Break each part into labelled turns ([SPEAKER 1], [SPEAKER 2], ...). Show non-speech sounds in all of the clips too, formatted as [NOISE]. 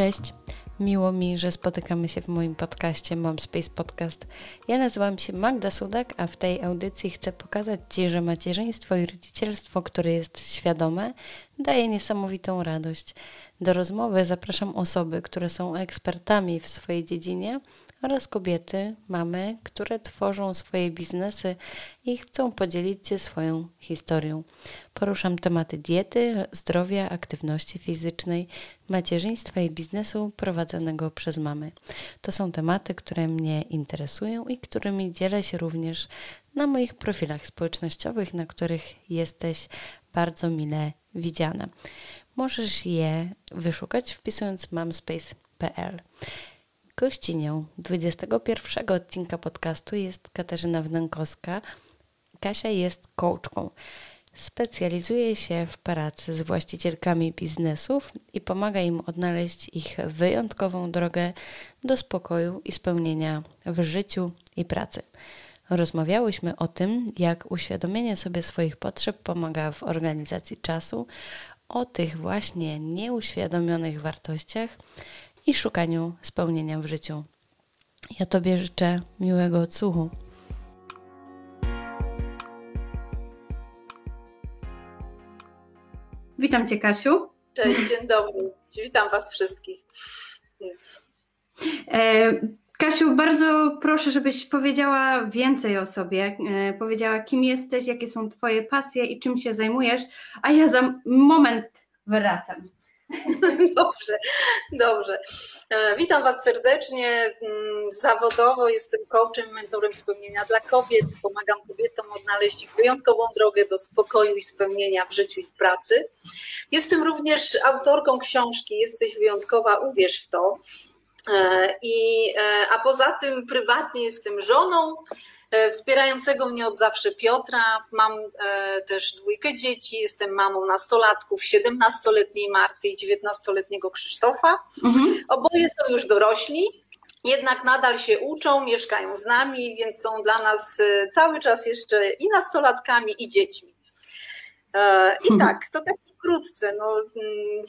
[SPEAKER 1] Cześć. Miło mi, że spotykamy się w moim podcaście Mom Space Podcast. Ja nazywam się Magda Sudak, a w tej audycji chcę pokazać Ci, że macierzyństwo i rodzicielstwo, które jest świadome, daje niesamowitą radość. Do rozmowy zapraszam osoby, które są ekspertami w swojej dziedzinie oraz kobiety, mamy, które tworzą swoje biznesy i chcą podzielić się swoją historią. Poruszam tematy diety, zdrowia, aktywności fizycznej, macierzyństwa i biznesu prowadzonego przez mamy. To są tematy, które mnie interesują i którymi dzielę się również na moich profilach społecznościowych, na których jesteś bardzo mile widziana. Możesz je wyszukać wpisując mamspace.pl. Gościnią 21 odcinka podcastu jest Katarzyna Wnękowska. Kasia jest coachką. Specjalizuje się w pracy z właścicielkami biznesów i pomaga im odnaleźć ich wyjątkową drogę do spokoju i spełnienia w życiu i pracy. Rozmawiałyśmy o tym, jak uświadomienie sobie swoich potrzeb pomaga w organizacji czasu, o tych właśnie nieuświadomionych wartościach i szukaniu spełnienia w życiu. Ja Tobie życzę miłego odsłuchu. Witam Cię, Kasiu.
[SPEAKER 2] Cześć, dzień dobry. Witam Was wszystkich.
[SPEAKER 1] E, Kasiu, bardzo proszę, żebyś powiedziała więcej o sobie. E, powiedziała, kim jesteś, jakie są Twoje pasje i czym się zajmujesz, a ja za moment wracam. [LAUGHS]
[SPEAKER 2] Dobrze, dobrze. E, witam Was serdecznie. Mm, zawodowo jestem coachem, mentorem spełnienia dla kobiet. Pomagam kobietom odnaleźć ich wyjątkową drogę do spokoju i spełnienia w życiu i w pracy. Jestem również autorką książki Jesteś wyjątkowa, uwierz w to. E, I, e, a poza tym prywatnie jestem żoną wspierającego mnie od zawsze Piotra. Mam e, też dwójkę dzieci, jestem mamą nastolatków, 17-letniej Marty i 19-letniego Krzysztofa. Mhm. Oboje są już dorośli, jednak nadal się uczą, mieszkają z nami, więc są dla nas e, cały czas jeszcze i nastolatkami, i dziećmi. I mhm. tak, to tak wkrótce. No. Mm.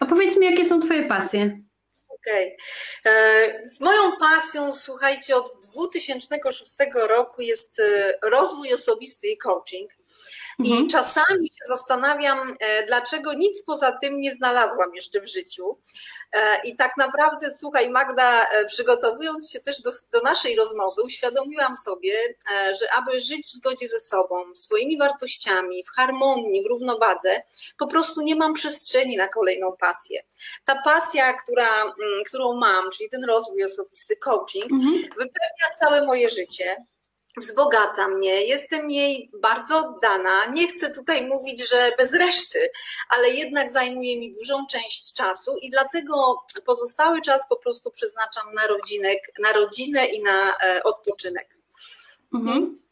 [SPEAKER 1] A powiedz mi, jakie są Twoje pasje?
[SPEAKER 2] Okej. Okay. E, moją pasją, słuchajcie, od 2006 roku jest e, rozwój osobisty i coaching. I mhm. czasami się zastanawiam, e, dlaczego nic poza tym nie znalazłam jeszcze w życiu. E, I tak naprawdę, słuchaj, Magda, e, przygotowując się też do, do, naszej rozmowy, uświadomiłam sobie, że aby żyć w zgodzie ze sobą, swoimi wartościami, w harmonii, w równowadze, po prostu nie mam przestrzeni na kolejną pasję. Ta pasja, która, mm, którą mam, czyli ten rozwój osobisty, coaching, mhm. wypełnia całe moje życie wzbogaca mnie, jestem jej bardzo oddana. Nie chcę tutaj mówić, że bez reszty, ale jednak zajmuje mi dużą część czasu i dlatego pozostały czas po prostu przeznaczam na, rodzinek, na rodzinę i na e, odpoczynek. Mhm.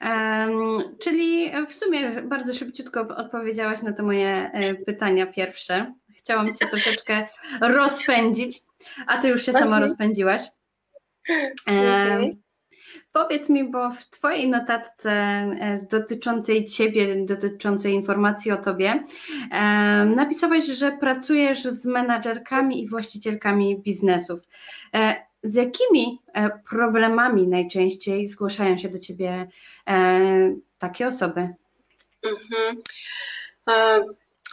[SPEAKER 1] Um, czyli w sumie bardzo szybciutko odpowiedziałaś na te moje e, pytania pierwsze. Chciałam Cię [LAUGHS] troszeczkę rozpędzić, a Ty już się sama rozpędziłaś. E, powiedz mi, bo w Twojej notatce e, dotyczącej Ciebie, dotyczącej informacji o Tobie, e, napisałeś, że pracujesz z menadżerkami i właścicielkami biznesów. Z jakimi problemami najczęściej zgłaszają się do Ciebie takie osoby? Mhm.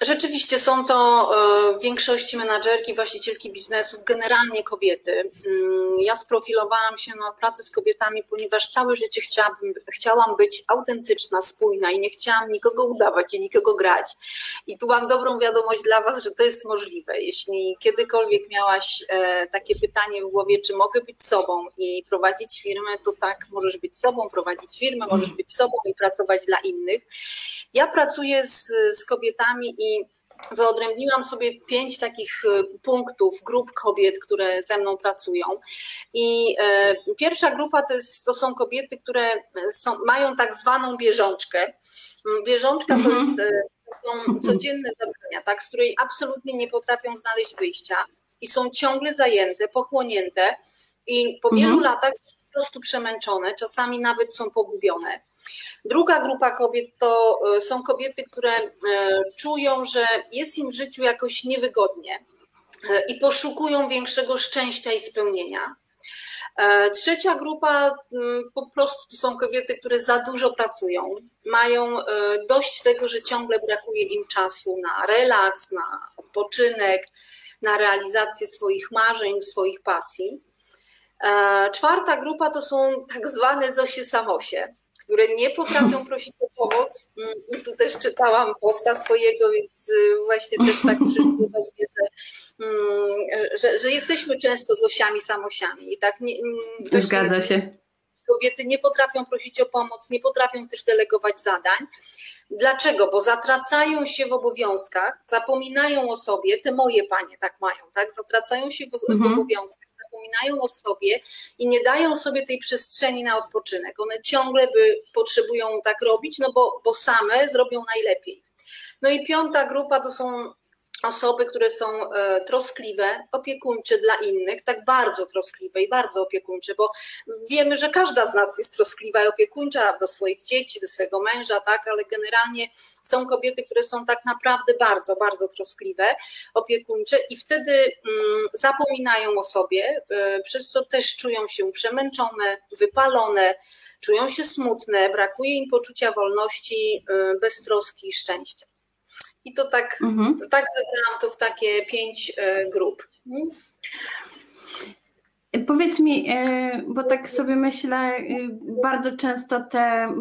[SPEAKER 2] Rzeczywiście są to e, w większości menadżerki, właścicielki biznesów, generalnie kobiety. Mm, ja sprofilowałam się na pracy z kobietami, ponieważ całe życie chciałabym, chciałam być autentyczna, spójna i nie chciałam nikogo udawać i nikogo grać. I tu mam dobrą wiadomość dla Was, że to jest możliwe. Jeśli kiedykolwiek miałaś e, takie pytanie w głowie, czy mogę być sobą i prowadzić firmę, to tak, możesz być sobą, prowadzić firmę, możesz być sobą i pracować dla innych. Ja pracuję z, z kobietami i wyodrębniłam sobie pięć takich e, punktów, grup kobiet, które ze mną pracują. I e, pierwsza grupa to, jest, to są kobiety, które są, mają tak zwaną bieżączkę. Mm, bieżączka to, jest, e, to są codzienne zadania, tak, z której absolutnie nie potrafią znaleźć wyjścia i są ciągle zajęte, pochłonięte. I po wielu mhm. latach prostu przemęczone, czasami nawet są pogubione. Druga grupa kobiet to są kobiety, które czują, że jest im w życiu jakoś niewygodnie i poszukują większego szczęścia i spełnienia. E, trzecia grupa mm, po prostu to są kobiety, które za dużo pracują, mają e, dość tego, że ciągle brakuje im czasu na relaks, na odpoczynek, na realizację swoich marzeń, swoich pasji. E, czwarta grupa to są tak zwane Zosie Samosie, które nie potrafią [LAUGHS] prosić o pomoc. Mm, I tu też czytałam posta twojego, więc y, właśnie też tak [LAUGHS] przyszło do mnie, że, mm, że, że jesteśmy często z osiami samosiami i tak nie,
[SPEAKER 1] Zgadza się.
[SPEAKER 2] Kobiety nie potrafią prosić o pomoc, nie potrafią też delegować zadań. Dlaczego? Bo zatracają się w obowiązkach, zapominają o sobie, te moje panie tak mają, tak? Zatracają się w, mhm. w obowiązkach, zapominają o sobie i nie dają sobie tej przestrzeni na odpoczynek. One ciągle by potrzebują tak robić, no bo, bo same zrobią najlepiej. No i piąta grupa to są osoby, które są e, troskliwe, opiekuńcze dla innych, tak bardzo troskliwe i bardzo opiekuńcze, bo wiemy, że każda z nas jest troskliwa i opiekuńcza do swoich dzieci, do swojego męża, tak, ale generalnie są kobiety, które są tak naprawdę bardzo, bardzo troskliwe, opiekuńcze i wtedy mm, zapominają o sobie, e, przez co też czują się przemęczone, wypalone, czują się smutne, brakuje im poczucia wolności, e, beztroski i szczęścia. I to tak, mhm. to tak zebrałam to w takie pięć e, grup. Mhm.
[SPEAKER 1] Powiedz mi, e, bo tak sobie myślę, e, bardzo często te,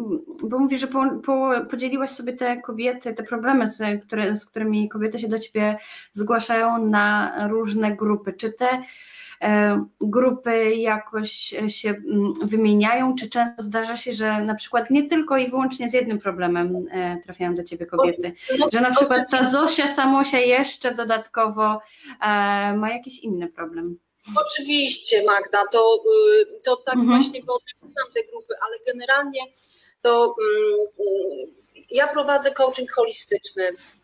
[SPEAKER 1] bo mówisz, że po, po, podzieliłaś sobie te kobiety, te problemy, z, które, z którymi kobiety się do ciebie zgłaszają na różne grupy. Czy te E, grupy jakoś się mm, wymieniają, czy często zdarza się, że na przykład nie tylko i wyłącznie z jednym problemem e, trafiają do ciebie kobiety, że na przykład ta Zosia Samosia jeszcze dodatkowo e, ma jakiś inny problem.
[SPEAKER 2] Oczywiście Magda, to, y, to tak mhm. właśnie wyodrębniam te grupy, ale generalnie to um, ja prowadzę coaching holistyczny E,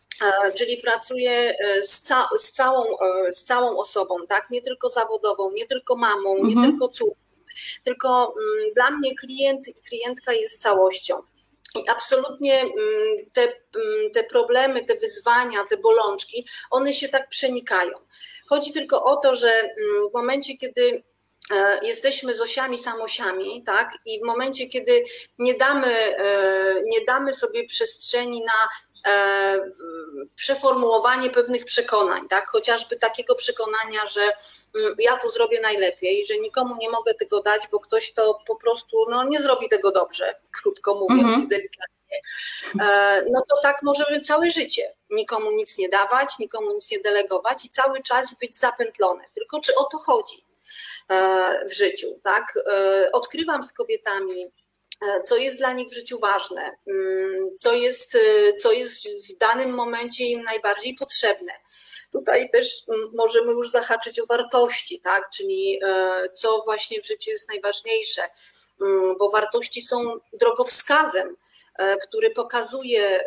[SPEAKER 2] czyli pracuję e, z, ca z, całą, e, z całą osobą, tak? Nie tylko zawodową, nie tylko mamą, mhm. nie tylko córką, tylko mm, dla mnie klient i klientka jest całością. I absolutnie mm, te, mm, te problemy, te wyzwania, te bolączki, one się tak przenikają. Chodzi tylko o to, że w momencie, kiedy jesteśmy z osiami samosiami, tak? I w momencie, kiedy nie damy, nie damy sobie przestrzeni na E, przeformułowanie pewnych przekonań, tak? chociażby takiego przekonania, że mm, ja to zrobię najlepiej, że nikomu nie mogę tego dać, bo ktoś to po prostu no, nie zrobi tego dobrze, [LAUGHS] krótko mówiąc mhm. delikatnie. E, no to tak możemy całe życie nikomu nic nie dawać, nikomu nic nie delegować i cały czas być zapętlone. Tylko czy o to chodzi e, w życiu, tak? Odkrywam z kobietami E, co jest dla nich w życiu ważne, mm, co jest, e, co jest w danym momencie im najbardziej potrzebne. Tutaj też mm, możemy już zahaczyć o wartości, tak? czyli e, co właśnie w życiu jest najważniejsze, mm, bo wartości są drogowskazem, który pokazuje,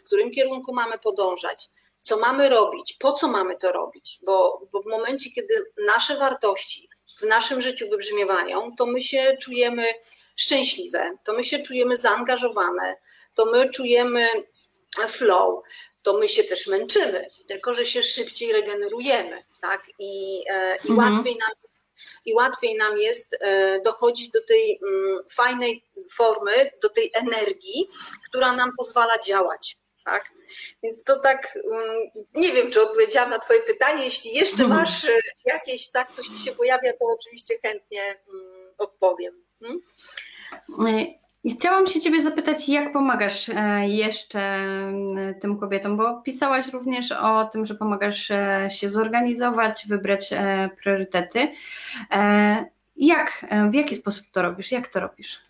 [SPEAKER 2] w którym kierunku mamy podążać, co mamy robić, po co mamy to robić, bo, bo w momencie, kiedy nasze wartości w naszym życiu wybrzmiewają, to my się czujemy szczęśliwe, to my się czujemy zaangażowane, to my czujemy flow, to my się też męczymy, tylko że się szybciej regenerujemy, tak? I, e, i mhm. łatwiej nam i łatwiej nam jest e, dochodzić do tej mm, fajnej formy, do tej energii, która nam pozwala działać. Tak? Więc to tak, mm, nie wiem, czy odpowiedziałam na Twoje pytanie. Jeśli jeszcze mhm. masz e, jakieś, tak, coś Ci się pojawia, to oczywiście chętnie mm, odpowiem. Hmm?
[SPEAKER 1] Chciałam się Ciebie zapytać, jak pomagasz e, jeszcze tym kobietom, bo pisałaś również o tym, że pomagasz e, się zorganizować, wybrać e, priorytety. Jak, w jaki sposób to robisz? Jak to robisz?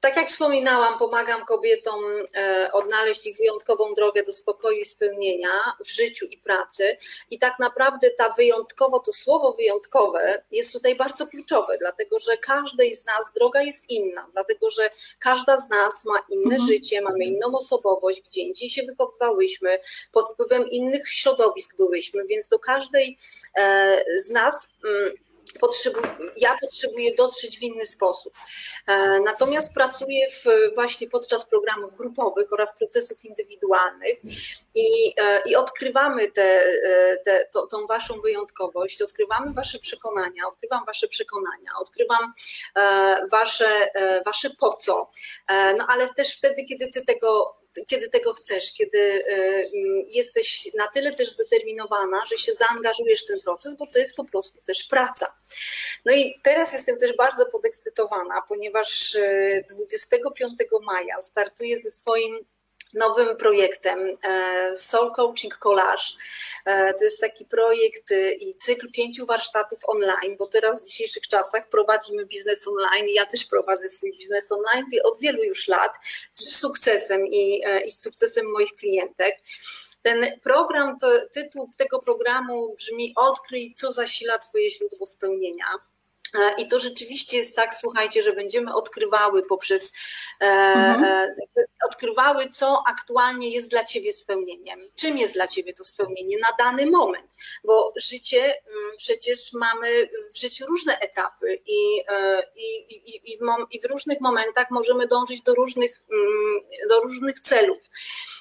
[SPEAKER 2] Tak jak wspominałam, pomagam kobietom e, odnaleźć ich wyjątkową drogę do spokoju i spełnienia w życiu i pracy. I tak naprawdę ta wyjątkowo, to słowo wyjątkowe jest tutaj bardzo kluczowe, dlatego że każdej z nas droga jest inna, dlatego że każda z nas ma inne mhm. życie, mamy inną osobowość, gdzie indziej się wychowywałyśmy, pod wpływem innych środowisk byłyśmy, więc do każdej e, z nas mm, ja potrzebuję dotrzeć w inny sposób. E, natomiast pracuję w, właśnie podczas programów grupowych oraz procesów indywidualnych i, e, i odkrywamy e, te, to, tą waszą wyjątkowość, odkrywamy wasze przekonania, odkrywam wasze przekonania, odkrywam wasze, wasze po co. No ale też wtedy, kiedy ty tego kiedy tego chcesz, kiedy y, mm, jesteś na tyle też zdeterminowana, że się zaangażujesz w ten proces, bo to jest po prostu też praca. No i teraz jestem też bardzo podekscytowana, ponieważ 25 y, maja startuję ze swoim nowym projektem e, Soul Coaching Collage. E, to jest taki projekt y, i cykl pięciu warsztatów online, bo teraz w dzisiejszych czasach prowadzimy biznes online ja też prowadzę swój biznes online od wielu już lat z sukcesem i, e, i z sukcesem moich klientek. Ten program, to, tytuł tego programu brzmi Odkryj, co zasila Twoje źródło spełnienia. E, I to rzeczywiście jest tak, słuchajcie, że będziemy odkrywały poprzez, e, mhm. e, odkrywały, co aktualnie jest dla Ciebie spełnieniem. Czym jest dla Ciebie to spełnienie na dany moment? Bo życie, mm, przecież mamy w życiu różne etapy i, e, i, i, i, w, mom, i w różnych momentach możemy dążyć do różnych, mm, do różnych celów.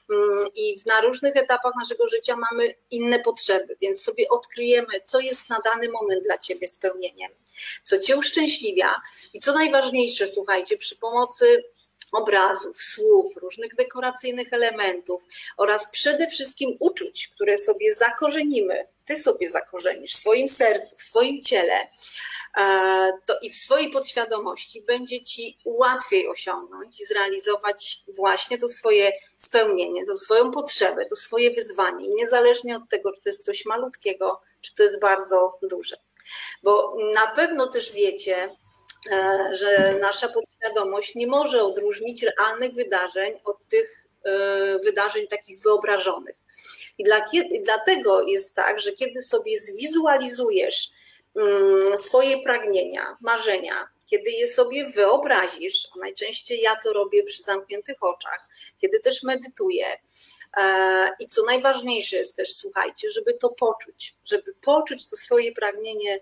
[SPEAKER 2] Mm, I na różnych etapach naszego życia mamy inne potrzeby, więc sobie odkryjemy, co jest na dany moment dla Ciebie spełnieniem co cię uszczęśliwia i co najważniejsze, słuchajcie, przy pomocy obrazów, słów, różnych dekoracyjnych elementów oraz przede wszystkim uczuć, które sobie zakorzenimy, ty sobie zakorzenisz w swoim sercu, w swoim ciele, e, to i w swojej podświadomości będzie ci łatwiej osiągnąć i zrealizować właśnie to swoje spełnienie, tą swoją potrzebę, to swoje wyzwanie, niezależnie od tego, czy to jest coś malutkiego, czy to jest bardzo duże. Bo na pewno też wiecie, e, że nasza podświadomość nie może odróżnić realnych wydarzeń od tych e, wydarzeń takich wyobrażonych. I dla, dlatego jest tak, że kiedy sobie zwizualizujesz mm, swoje pragnienia, marzenia, kiedy je sobie wyobrazisz, a najczęściej ja to robię przy zamkniętych oczach, kiedy też medytuję, I co najważniejsze jest też, słuchajcie, żeby to poczuć, żeby poczuć to swoje pragnienie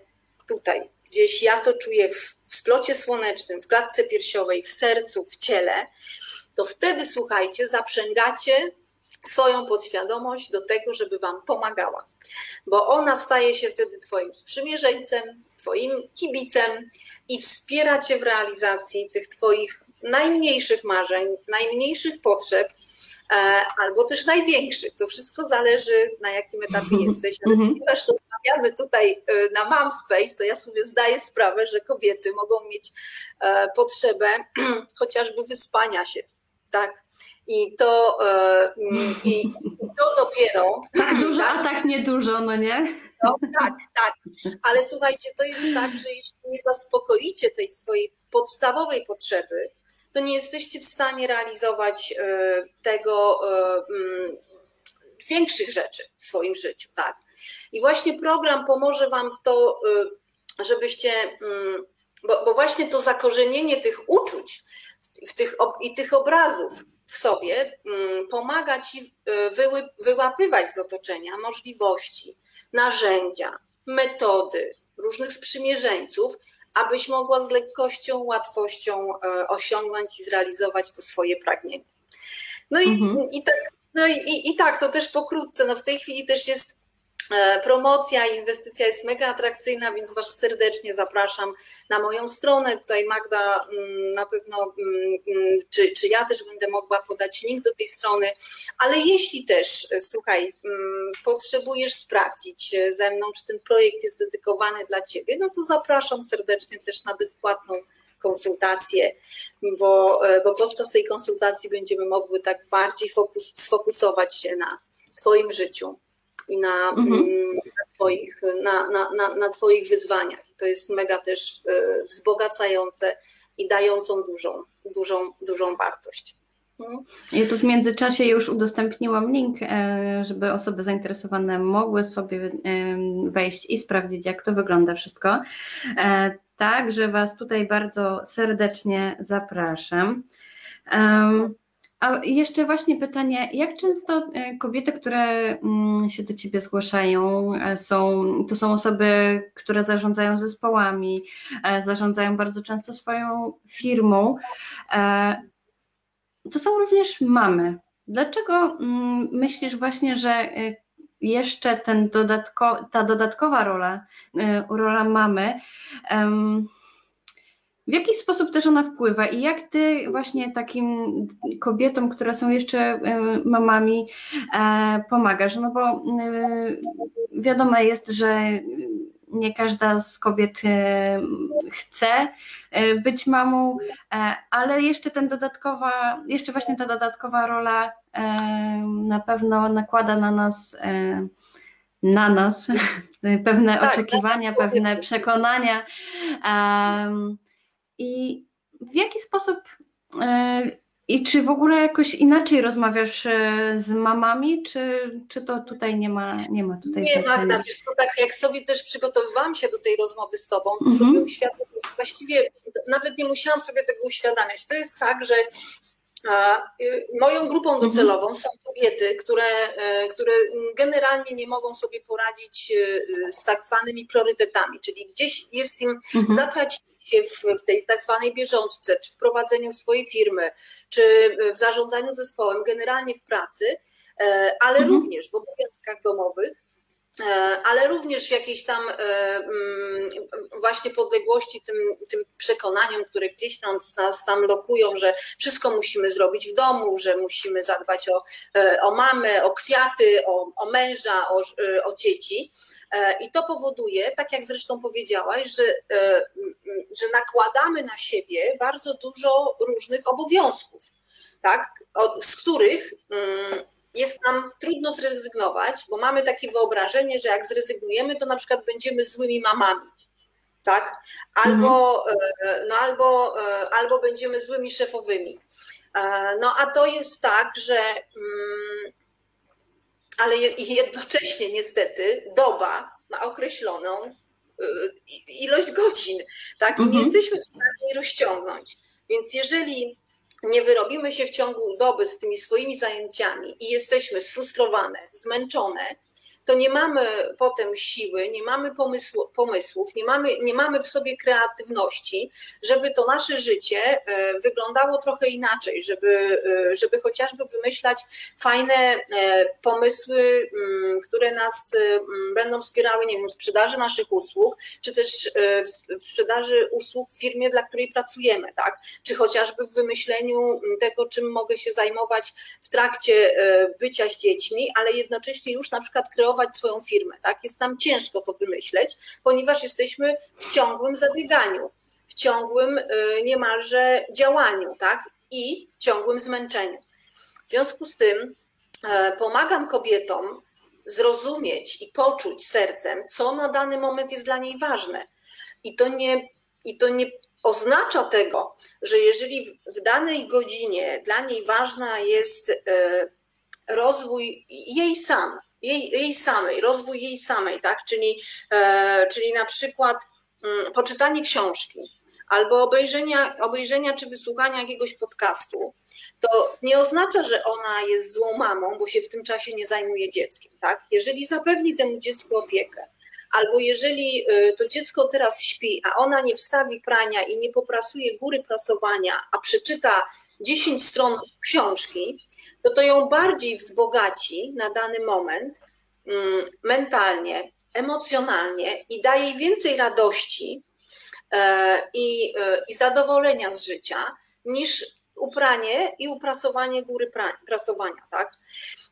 [SPEAKER 2] tutaj, gdzieś ja to czuję w, w splocie słonecznym, w klatce piersiowej, w sercu, w ciele, to wtedy, słuchajcie, zaprzęgacie swoją podświadomość do tego, żeby Wam pomagała, bo ona staje się wtedy Twoim sprzymierzeńcem, Twoim kibicem i wspiera Cię w realizacji tych Twoich najmniejszych marzeń, najmniejszych potrzeb, E, albo też największych. To wszystko zależy, na jakim etapie jesteś. Ale mhm. ponieważ rozmawiamy tutaj e, na Mam Space, to ja sobie zdaję sprawę, że kobiety mogą mieć e, potrzebę [CLEARS THROAT] chociażby wyspania się. Tak? I to, i, i to dopiero.
[SPEAKER 1] Tak dużo, tak? a tak niedużo, no nie?
[SPEAKER 2] No, tak, tak. Ale słuchajcie, to jest tak, że jeśli nie zaspokoicie tej swojej podstawowej potrzeby, to nie jesteście w stanie realizować e, tego e, mm, większych rzeczy w swoim życiu, tak. I właśnie program pomoże Wam w to, e, żebyście, mm, bo, bo właśnie to zakorzenienie tych uczuć w tych, i tych obrazów w sobie mm, pomaga Ci wyłapywać z otoczenia możliwości, narzędzia, metody, różnych sprzymierzeńców, abyś mogła z lekkością, łatwością e, osiągnąć i zrealizować to swoje pragnienie. No i, mhm. i, tak, no i, i tak, to też pokrótce. No w tej chwili też jest promocja i inwestycja jest mega atrakcyjna, więc Was serdecznie zapraszam na moją stronę. Tutaj Magda mm, na pewno, mm, mm, czy, czy ja też będę mogła podać link do tej strony, ale jeśli też, e, słuchaj, potrzebujesz sprawdzić e, ze mną, czy ten projekt jest dedykowany dla Ciebie, no to zapraszam serdecznie też na bezpłatną konsultację, bo, bo podczas tej konsultacji będziemy mogły tak bardziej fokus, sfokusować się na Twoim życiu i na, mhm. Mm, na, twoich, na, na, na, na Twoich wyzwaniach. To jest mega też e, wzbogacające i dającą dużą, dużą, dużą wartość.
[SPEAKER 1] Mhm. Ja tu w międzyczasie już udostępniłam link, e, żeby osoby zainteresowane mogły sobie e, wejść i sprawdzić, jak to wygląda wszystko. Także Was tutaj bardzo serdecznie zapraszam. A jeszcze właśnie pytanie, jak często e, kobiety, które mm, się do Ciebie zgłaszają, e, są, to są osoby, które zarządzają zespołami, e, zarządzają bardzo często swoją firmą, to są również mamy. Dlaczego mm, myślisz właśnie, że jeszcze ten dodatko, ta dodatkowa rola, rola mamy, w jaki sposób też ona wpływa i jak ty właśnie takim kobietom, które są jeszcze e, mamami, e, pomagasz? No bo e, wiadomo jest, że nie każda z kobiet chce być mamą, ale jeszcze ten dodatkowa, jeszcze właśnie ta dodatkowa rola na pewno nakłada na nas na nas [LAUGHS] pewne tak, oczekiwania, pewne przekonania. I w jaki sposób e, i czy w ogóle jakoś inaczej rozmawiasz e, z mamami, czy, czy to tutaj nie ma, nie ma tutaj
[SPEAKER 2] Nie Magda, wiesz, to tak jak sobie też przygotowywałam się do tej rozmowy z tobą, to mm -hmm. sobie uświadomiłam, właściwie nawet nie musiałam sobie tego uświadamiać. To jest tak, że moją grupą mhm. docelową są kobiety, które, e, które generalnie nie mogą sobie poradzić e, z tak zwanymi priorytetami, czyli gdzieś jest im mhm. zatracić się w, w tej tak zwanej bieżączce, czy w prowadzeniu swojej firmy, czy w zarządzaniu zespołem, generalnie w pracy, e, ale mhm. również w obowiązkach domowych E, ale również jakieś tam e, mm, właśnie podległości tym, tym przekonaniom, które gdzieś tam nas tam lokują, że wszystko musimy zrobić w domu, że musimy zadbać o, e, o mamę, o kwiaty, o, o męża, o, o dzieci. I to powoduje, tak jak zresztą powiedziałaś, że, że nakładamy na siebie bardzo dużo różnych obowiązków, tak? z których mm, jest nam trudno zrezygnować, bo mamy takie wyobrażenie, że jak zrezygnujemy, to na przykład będziemy złymi mamami. Tak? Albo, mhm. no albo, e, albo będziemy złymi szefowymi. E, no a to jest tak, że mm, ale jednocześnie niestety doba ma określoną ilość godzin, tak? I nie mhm. jesteśmy w stanie jej rozciągnąć. Więc jeżeli nie wyrobimy się w ciągu doby z tymi swoimi zajęciami i jesteśmy sfrustrowane, zmęczone, to nie mamy potem siły, nie mamy pomysłu, pomysłów, nie mamy, nie mamy w sobie kreatywności, żeby to nasze życie e, wyglądało trochę inaczej, żeby, e, żeby chociażby wymyślać fajne e, pomysły, mm, które nas mm, będą wspierały, nie wiem, w sprzedaży naszych usług, czy też w sprzedaży usług w firmie, dla której pracujemy, tak? Czy chociażby w wymyśleniu mm, tego, czym mogę się zajmować w trakcie bycia z dziećmi, ale jednocześnie już na przykład kreować swoją firmę. Tak? Jest nam ciężko to wymyśleć, ponieważ jesteśmy w ciągłym zabieganiu, w ciągłym y, niemalże działaniu tak? i w ciągłym zmęczeniu. W związku z tym e, pomagam kobietom zrozumieć i poczuć sercem, co na dany moment jest dla niej ważne. I to nie, i to nie oznacza tego, że jeżeli w, danej godzinie dla niej ważna jest e, rozwój jej sam, jej, jej samej, rozwój jej samej, tak? Czyli, e, czyli na przykład mm, poczytanie książki albo obejrzenia, obejrzenia czy wysłuchania jakiegoś podcastu, to nie oznacza, że ona jest złą mamą, bo się w tym czasie nie zajmuje dzieckiem, tak? Jeżeli zapewni temu dziecku opiekę, albo jeżeli e, to dziecko teraz śpi, a ona nie wstawi prania i nie poprasuje góry prasowania, a przeczyta 10 stron książki, to to ją bardziej wzbogaci na dany moment mm, mentalnie, emocjonalnie i daje jej więcej radości e, i, e, i zadowolenia z życia niż upranie i uprasowanie góry prasowania, tak?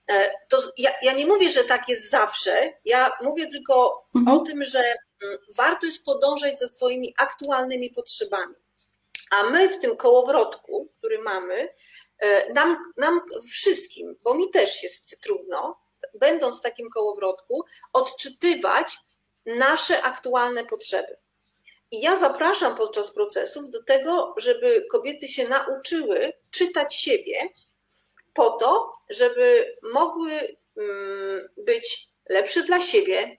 [SPEAKER 2] E, to ja, ja, nie mówię, że tak jest zawsze, ja mówię tylko mhm. o tym, że mm, warto jest podążać za swoimi aktualnymi potrzebami. A my w tym kołowrotku, który mamy, nam, nam wszystkim, bo mi też jest trudno, będąc w takim kołowrotku, odczytywać nasze aktualne potrzeby. I ja zapraszam podczas procesów do tego, żeby kobiety się nauczyły czytać siebie po to, żeby mogły mm, być lepsze dla siebie,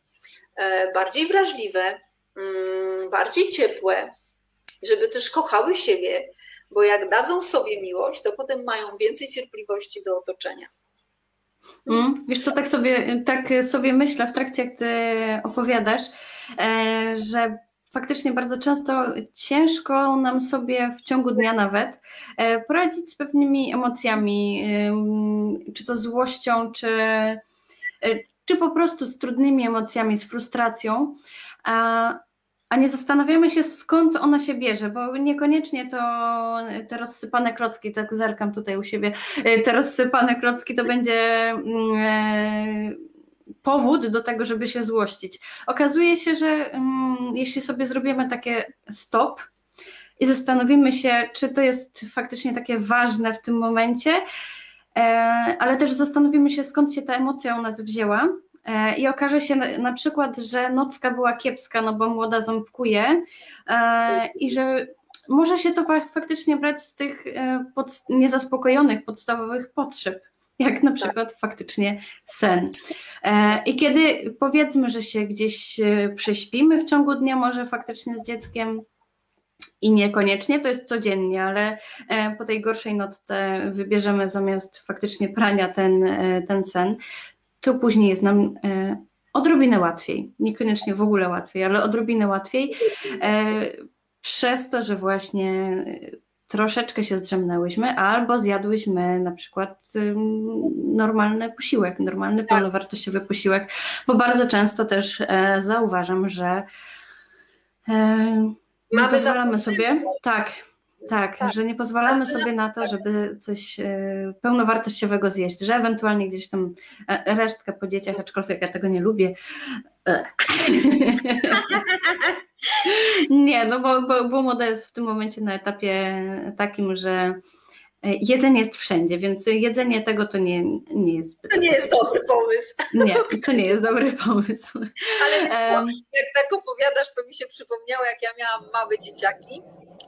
[SPEAKER 2] e, bardziej wrażliwe, mm, bardziej ciepłe, żeby też kochały siebie, bo jak dadzą sobie miłość, to potem mają więcej cierpliwości do otoczenia.
[SPEAKER 1] Mm, wiesz co, tak sobie, tak sobie myślę w trakcie, jak ty opowiadasz, e, że faktycznie bardzo często ciężko nam sobie w ciągu dnia nawet e, poradzić z pewnymi emocjami, czy to złością, czy, e, czy po prostu z trudnymi emocjami, z frustracją. A, nie zastanawiamy się, skąd ona się bierze, bo niekoniecznie to te rozsypane klocki, tak zerkam tutaj u siebie, e, te rozsypane klocki to będzie mm, powód do tego, żeby się złościć. Okazuje się, że mm, jeśli sobie zrobimy takie stop i zastanowimy się, czy to jest faktycznie takie ważne w tym momencie, e, ale też zastanowimy się, skąd się ta emocja u nas wzięła. E, I okaże się na, przykład, że nocka była kiepska, no bo młoda ząbkuje e, i że może się to faktycznie brać z tych pod, niezaspokojonych podstawowych potrzeb jak na przykład tak. faktycznie sen. E, I kiedy powiedzmy, że się gdzieś e, prześpimy w ciągu dnia, może faktycznie z dzieckiem, i niekoniecznie to jest codziennie, ale e, po tej gorszej nocce wybierzemy zamiast faktycznie prania ten, ten sen, to później jest nam odrobinę łatwiej. Niekoniecznie w ogóle łatwiej, ale odrobinę łatwiej. Przez to, że właśnie troszeczkę się zdrzemnęłyśmy, albo zjadłyśmy na przykład normalny posiłek, normalny tak. pełnowartościowy posiłek, bo bardzo często też e, zauważam, że e, Mamy pozwalamy sobie, tak, tak, tak, że nie pozwalamy sobie na to, żeby coś e, pełnowartościowego zjeść, że ewentualnie gdzieś tam e, resztkę po dzieciach, aczkolwiek ja tego nie lubię. E. [LAUGHS] nie, no bo, bo, bo moda jest w tym momencie na etapie takim, że Jedzenie jest wszędzie, więc jedzenie tego to nie, nie jest.
[SPEAKER 2] To nie jest dobry pomysł.
[SPEAKER 1] Nie, to nie jest dobry pomysł.
[SPEAKER 2] Ale um, jak tak opowiadasz, to mi się przypomniało, jak ja miałam małe dzieciaki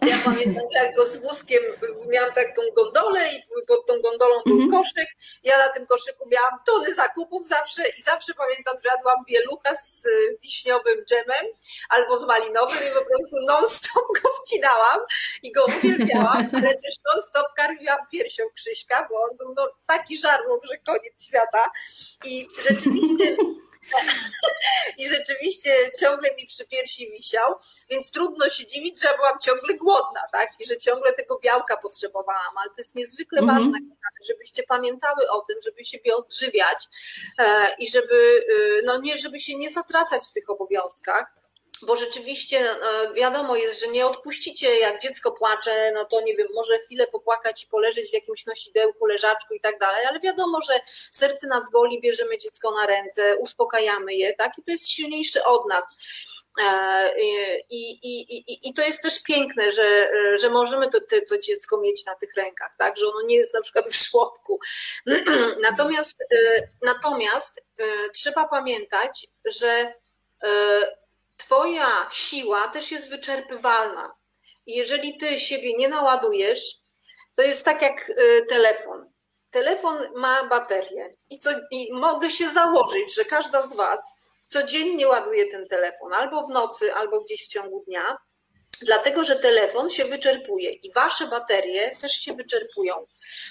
[SPEAKER 2] ja pamiętam, że jak go z wózkiem miałam taką gondolę i pod tą gondolą był mm -hmm. koszyk. Ja na tym koszyku miałam tony zakupów zawsze i zawsze pamiętam, że jadłam bielucha z wiśniowym dżemem albo z malinowym i po prostu non-stop go wcinałam i go uwielbiałam, [LAUGHS] ale też non-stop karmiłam piersią Krzyśka, bo on był no, taki żarłok, że koniec świata. I rzeczywiście [LAUGHS] I rzeczywiście ciągle mi przy piersi wisiał, więc trudno się dziwić, że ja byłam ciągle głodna, tak? I że ciągle tego białka potrzebowałam, ale to jest niezwykle -hmm. ważne, żebyście pamiętały o tym, żeby siebie odżywiać e, i żeby, e, no nie, żeby się nie zatracać w tych obowiązkach, bo rzeczywiście e, wiadomo jest, że nie odpuścicie, jak dziecko płacze, no to nie wiem, może chwilę popłakać i poleżeć w jakimś nosidełku, leżaczku i tak dalej, ale wiadomo, że serce nas boli, bierzemy dziecko na ręce, uspokajamy je, tak? I to jest silniejsze od nas. E, I, i, i, I to jest też piękne, że, że możemy to, to, dziecko mieć na tych rękach, tak? Że ono nie jest na przykład w żłobku. [CLEARS THROAT] Natomiast, e, natomiast trzeba pamiętać, że Twoja siła też jest wyczerpywalna. I jeżeli ty siebie nie naładujesz, to jest tak jak y, telefon. Telefon ma baterię i, co, i mogę się założyć, że każda z Was codziennie ładuje ten telefon, albo w nocy, albo gdzieś w ciągu dnia, dlatego że telefon się wyczerpuje i Wasze baterie też się wyczerpują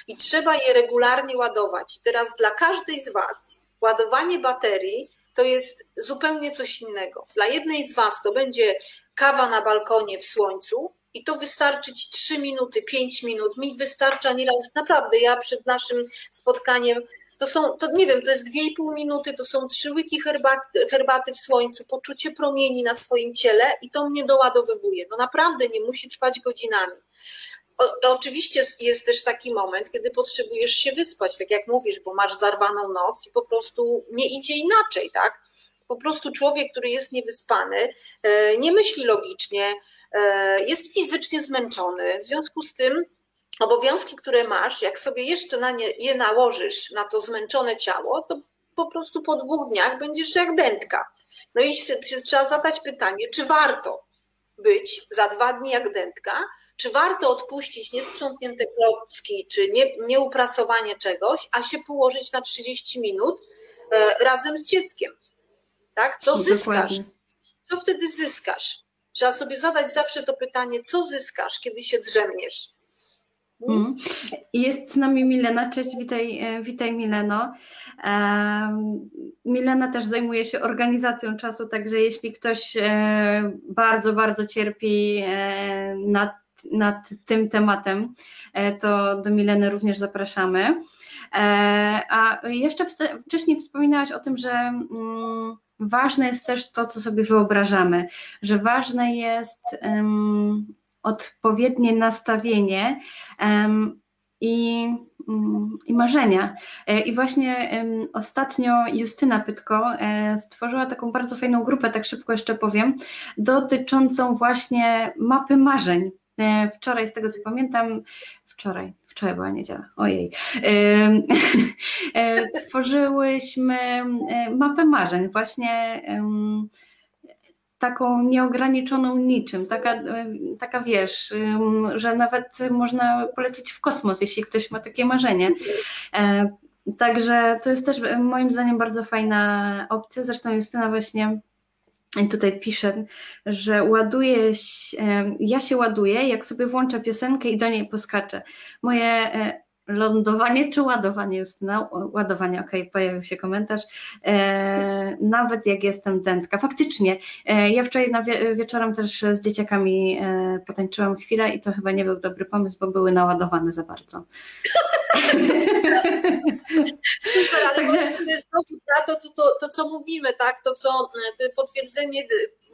[SPEAKER 2] i trzeba je regularnie ładować. I teraz dla każdej z Was ładowanie baterii to jest zupełnie coś innego. Dla jednej z Was to będzie kawa na balkonie w słońcu, i to wystarczy ci 3 minuty, 5 minut. Mi wystarcza nieraz, naprawdę, ja przed naszym spotkaniem, to są, to nie wiem, to jest 2,5 minuty, to są trzy łyki herbaty, herbaty w słońcu, poczucie promieni na swoim ciele i to mnie doładowywuje. No naprawdę nie musi trwać godzinami oczywiście jest też taki moment, kiedy potrzebujesz się wyspać, tak jak mówisz, bo masz zarwaną noc i po prostu nie idzie inaczej, tak? Po prostu człowiek, który jest niewyspany, e, nie myśli logicznie, e, jest fizycznie zmęczony. W związku z tym obowiązki, które masz, jak sobie jeszcze na nie je nałożysz na to zmęczone ciało, to po prostu po dwóch dniach będziesz jak dętka. No i trzeba zadać pytanie, czy warto być za dwa dni jak dętka, czy warto odpuścić niesprzątnięte klocki, czy nie, nieuprasowanie czegoś, a się położyć na 30 minut e, razem z dzieckiem. Tak? Co zyskasz? Co wtedy zyskasz? Trzeba sobie zadać zawsze to pytanie, co zyskasz, kiedy się drzemniesz.
[SPEAKER 1] Mm. Jest z nami Milena. Cześć, witaj, e, witaj Mileno. Milena też zajmuje się organizacją czasu, także jeśli ktoś e, bardzo, bardzo cierpi e, nad, nad tym tematem, to do Mileny również zapraszamy. A jeszcze wcześniej wspominałaś o tym, że mm, ważne jest też to, co sobie wyobrażamy, że ważne jest odpowiednie nastawienie i, mm, i marzenia. E, I właśnie ostatnio Justyna Pytko e, stworzyła taką bardzo fajną grupę, tak szybko jeszcze powiem, dotyczącą właśnie mapy marzeń. E, wczoraj, z tego co pamiętam, wczoraj, wczoraj była niedziela, ojej, [LAUGHS] tworzyłyśmy mapę marzeń, właśnie taką nieograniczoną niczym, taka, e, taka wiesz, że nawet można polecieć w kosmos, jeśli ktoś ma takie marzenie. E, także to jest też moim zdaniem bardzo fajna opcja. Zresztą Justyna właśnie tutaj pisze, że ładuje się, ja się ładuję, jak sobie włączę piosenkę i do niej poskaczę. Moje e, lądowanie czy ładowanie, Justyna? Ładowanie, okej, okay, pojawił się komentarz. E, nawet jak jestem dętka. Faktycznie, e, ja wczoraj na wie, wieczorem też z dzieciakami e, potańczyłam chwilę i to chyba nie był dobry pomysł, bo były naładowane za bardzo.
[SPEAKER 2] Super, ale Także... to, co, to, to, co mówimy, tak, to co e, potwierdzenie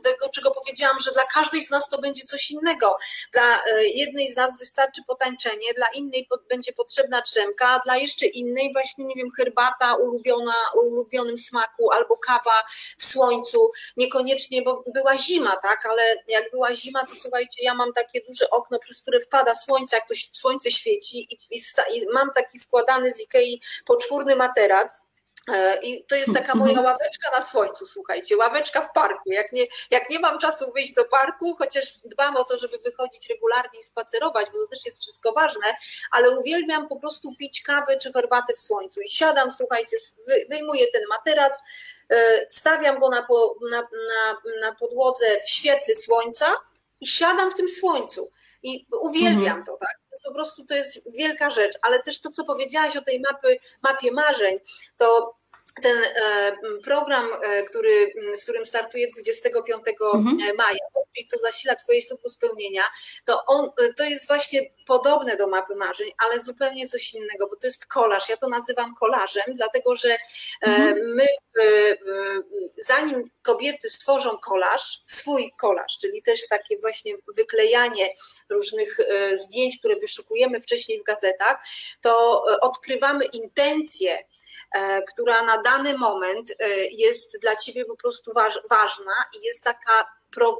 [SPEAKER 2] tego, czego powiedziałam, że dla każdej z nas to będzie coś innego. Dla e, jednej z nas wystarczy potańczenie, dla innej będzie potrzebna drzemka, a dla jeszcze innej właśnie, nie wiem, herbata ulubiona, ulubionym smaku albo kawa w słońcu. Niekoniecznie, bo była zima, tak, ale jak była zima, to słuchajcie, ja mam takie duże okno, przez które wpada słońce, jak to słońce świeci i, i, i mam taki składany z Ikei poczwórny materac, I to jest taka moja mhm. ławeczka na słońcu, słuchajcie, ławeczka w parku. Jak nie, jak nie mam czasu wyjść do parku, chociaż dbam o to, żeby wychodzić regularnie i spacerować, bo to też jest wszystko ważne, ale uwielbiam po prostu pić kawę czy herbatę w słońcu. I siadam, słuchajcie, wyjmuję ten materac, e, stawiam go na, po, na, na, na podłodze w świetle słońca i siadam w tym słońcu. I uwielbiam mhm. to, tak? Po prostu to jest wielka rzecz, ale też to, co powiedziałaś o tej mapy, mapie marzeń, to ten e, program, e, który, z którym startuje 25 mhm. E, maja, czyli co zasila Twoje ślubu spełnienia, to on, to jest właśnie podobne do mapy marzeń, ale zupełnie coś innego, bo to jest kolaż. Ja to nazywam kolażem, dlatego że mhm. my, zanim kobiety stworzą kolaż, swój kolaż, czyli też takie właśnie wyklejanie różnych zdjęć, które wyszukujemy wcześniej w gazetach, to odkrywamy intencje która na dany moment e, jest dla ciebie po prostu ważna i jest taka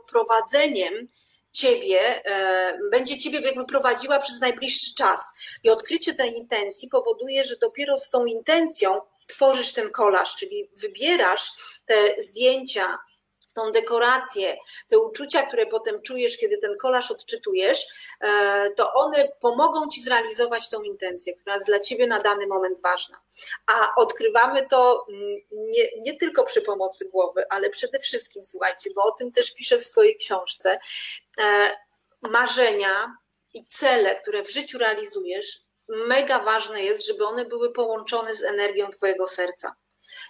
[SPEAKER 2] prowadzeniem ciebie, e, będzie ciebie jakby prowadziła przez najbliższy czas. I odkrycie tej intencji powoduje, że dopiero z tą intencją tworzysz ten kolaż, czyli wybierasz te zdjęcia, tą dekorację, te uczucia, które potem czujesz, kiedy ten kolaż odczytujesz, e, to one pomogą ci zrealizować tą intencję, która jest dla ciebie na dany moment ważna. A odkrywamy to mm, nie, nie tylko przy pomocy głowy, ale przede wszystkim, słuchajcie, bo o tym też piszę w swojej książce, e, marzenia i cele, które w życiu realizujesz, mega ważne jest, żeby one były połączone z energią Twojego serca.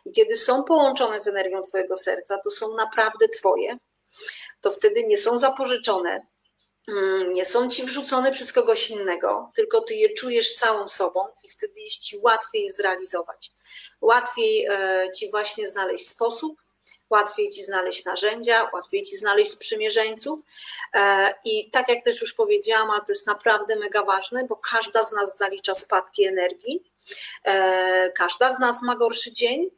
[SPEAKER 2] I kiedy są połączone z energią Twojego serca, to są naprawdę Twoje, to wtedy nie są zapożyczone, mm, nie są ci wrzucone przez kogoś innego, tylko ty je czujesz całą sobą i wtedy jest ci łatwiej zrealizować. Łatwiej e, ci właśnie znaleźć sposób, łatwiej ci znaleźć narzędzia, łatwiej ci znaleźć sprzymierzeńców. E, I tak jak też już powiedziałam, ale to jest naprawdę mega ważne, bo każda z nas zalicza spadki energii każda z nas ma gorszy dzień,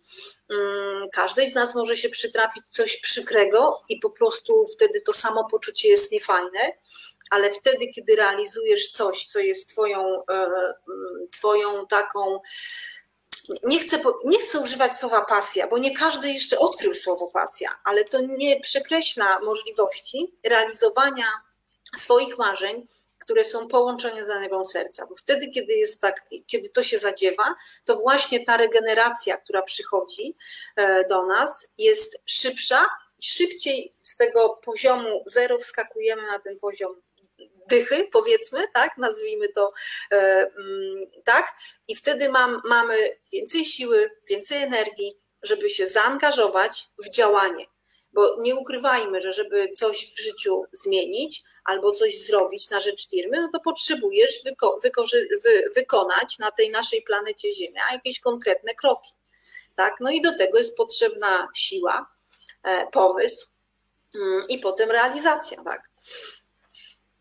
[SPEAKER 2] mm, każdej z nas może się przytrafić coś przykrego i po prostu wtedy to samopoczucie jest niefajne, ale wtedy, kiedy realizujesz coś, co jest twoją, e, mm, twoją taką nie chcę, nie chcę używać słowa pasja, bo nie każdy jeszcze odkrył słowo pasja, ale to nie przekreśla możliwości realizowania swoich marzeń które są połączone z danego serca. Bo wtedy, kiedy jest tak, kiedy to się zadziewa, to właśnie ta regeneracja, która przychodzi e, do nas, jest szybsza, szybciej z tego poziomu zero wskakujemy na ten poziom dychy, powiedzmy, tak, nazwijmy to mm, tak, i wtedy mam, mamy więcej siły, więcej energii, żeby się zaangażować w działanie. Bo nie ukrywajmy, że żeby coś w życiu zmienić albo coś zrobić na rzecz firmy, no to potrzebujesz wyko wy wykonać na tej naszej planecie Ziemia jakieś konkretne kroki. Tak? No i do tego jest potrzebna siła, e, pomysł mm, i potem realizacja. Tak?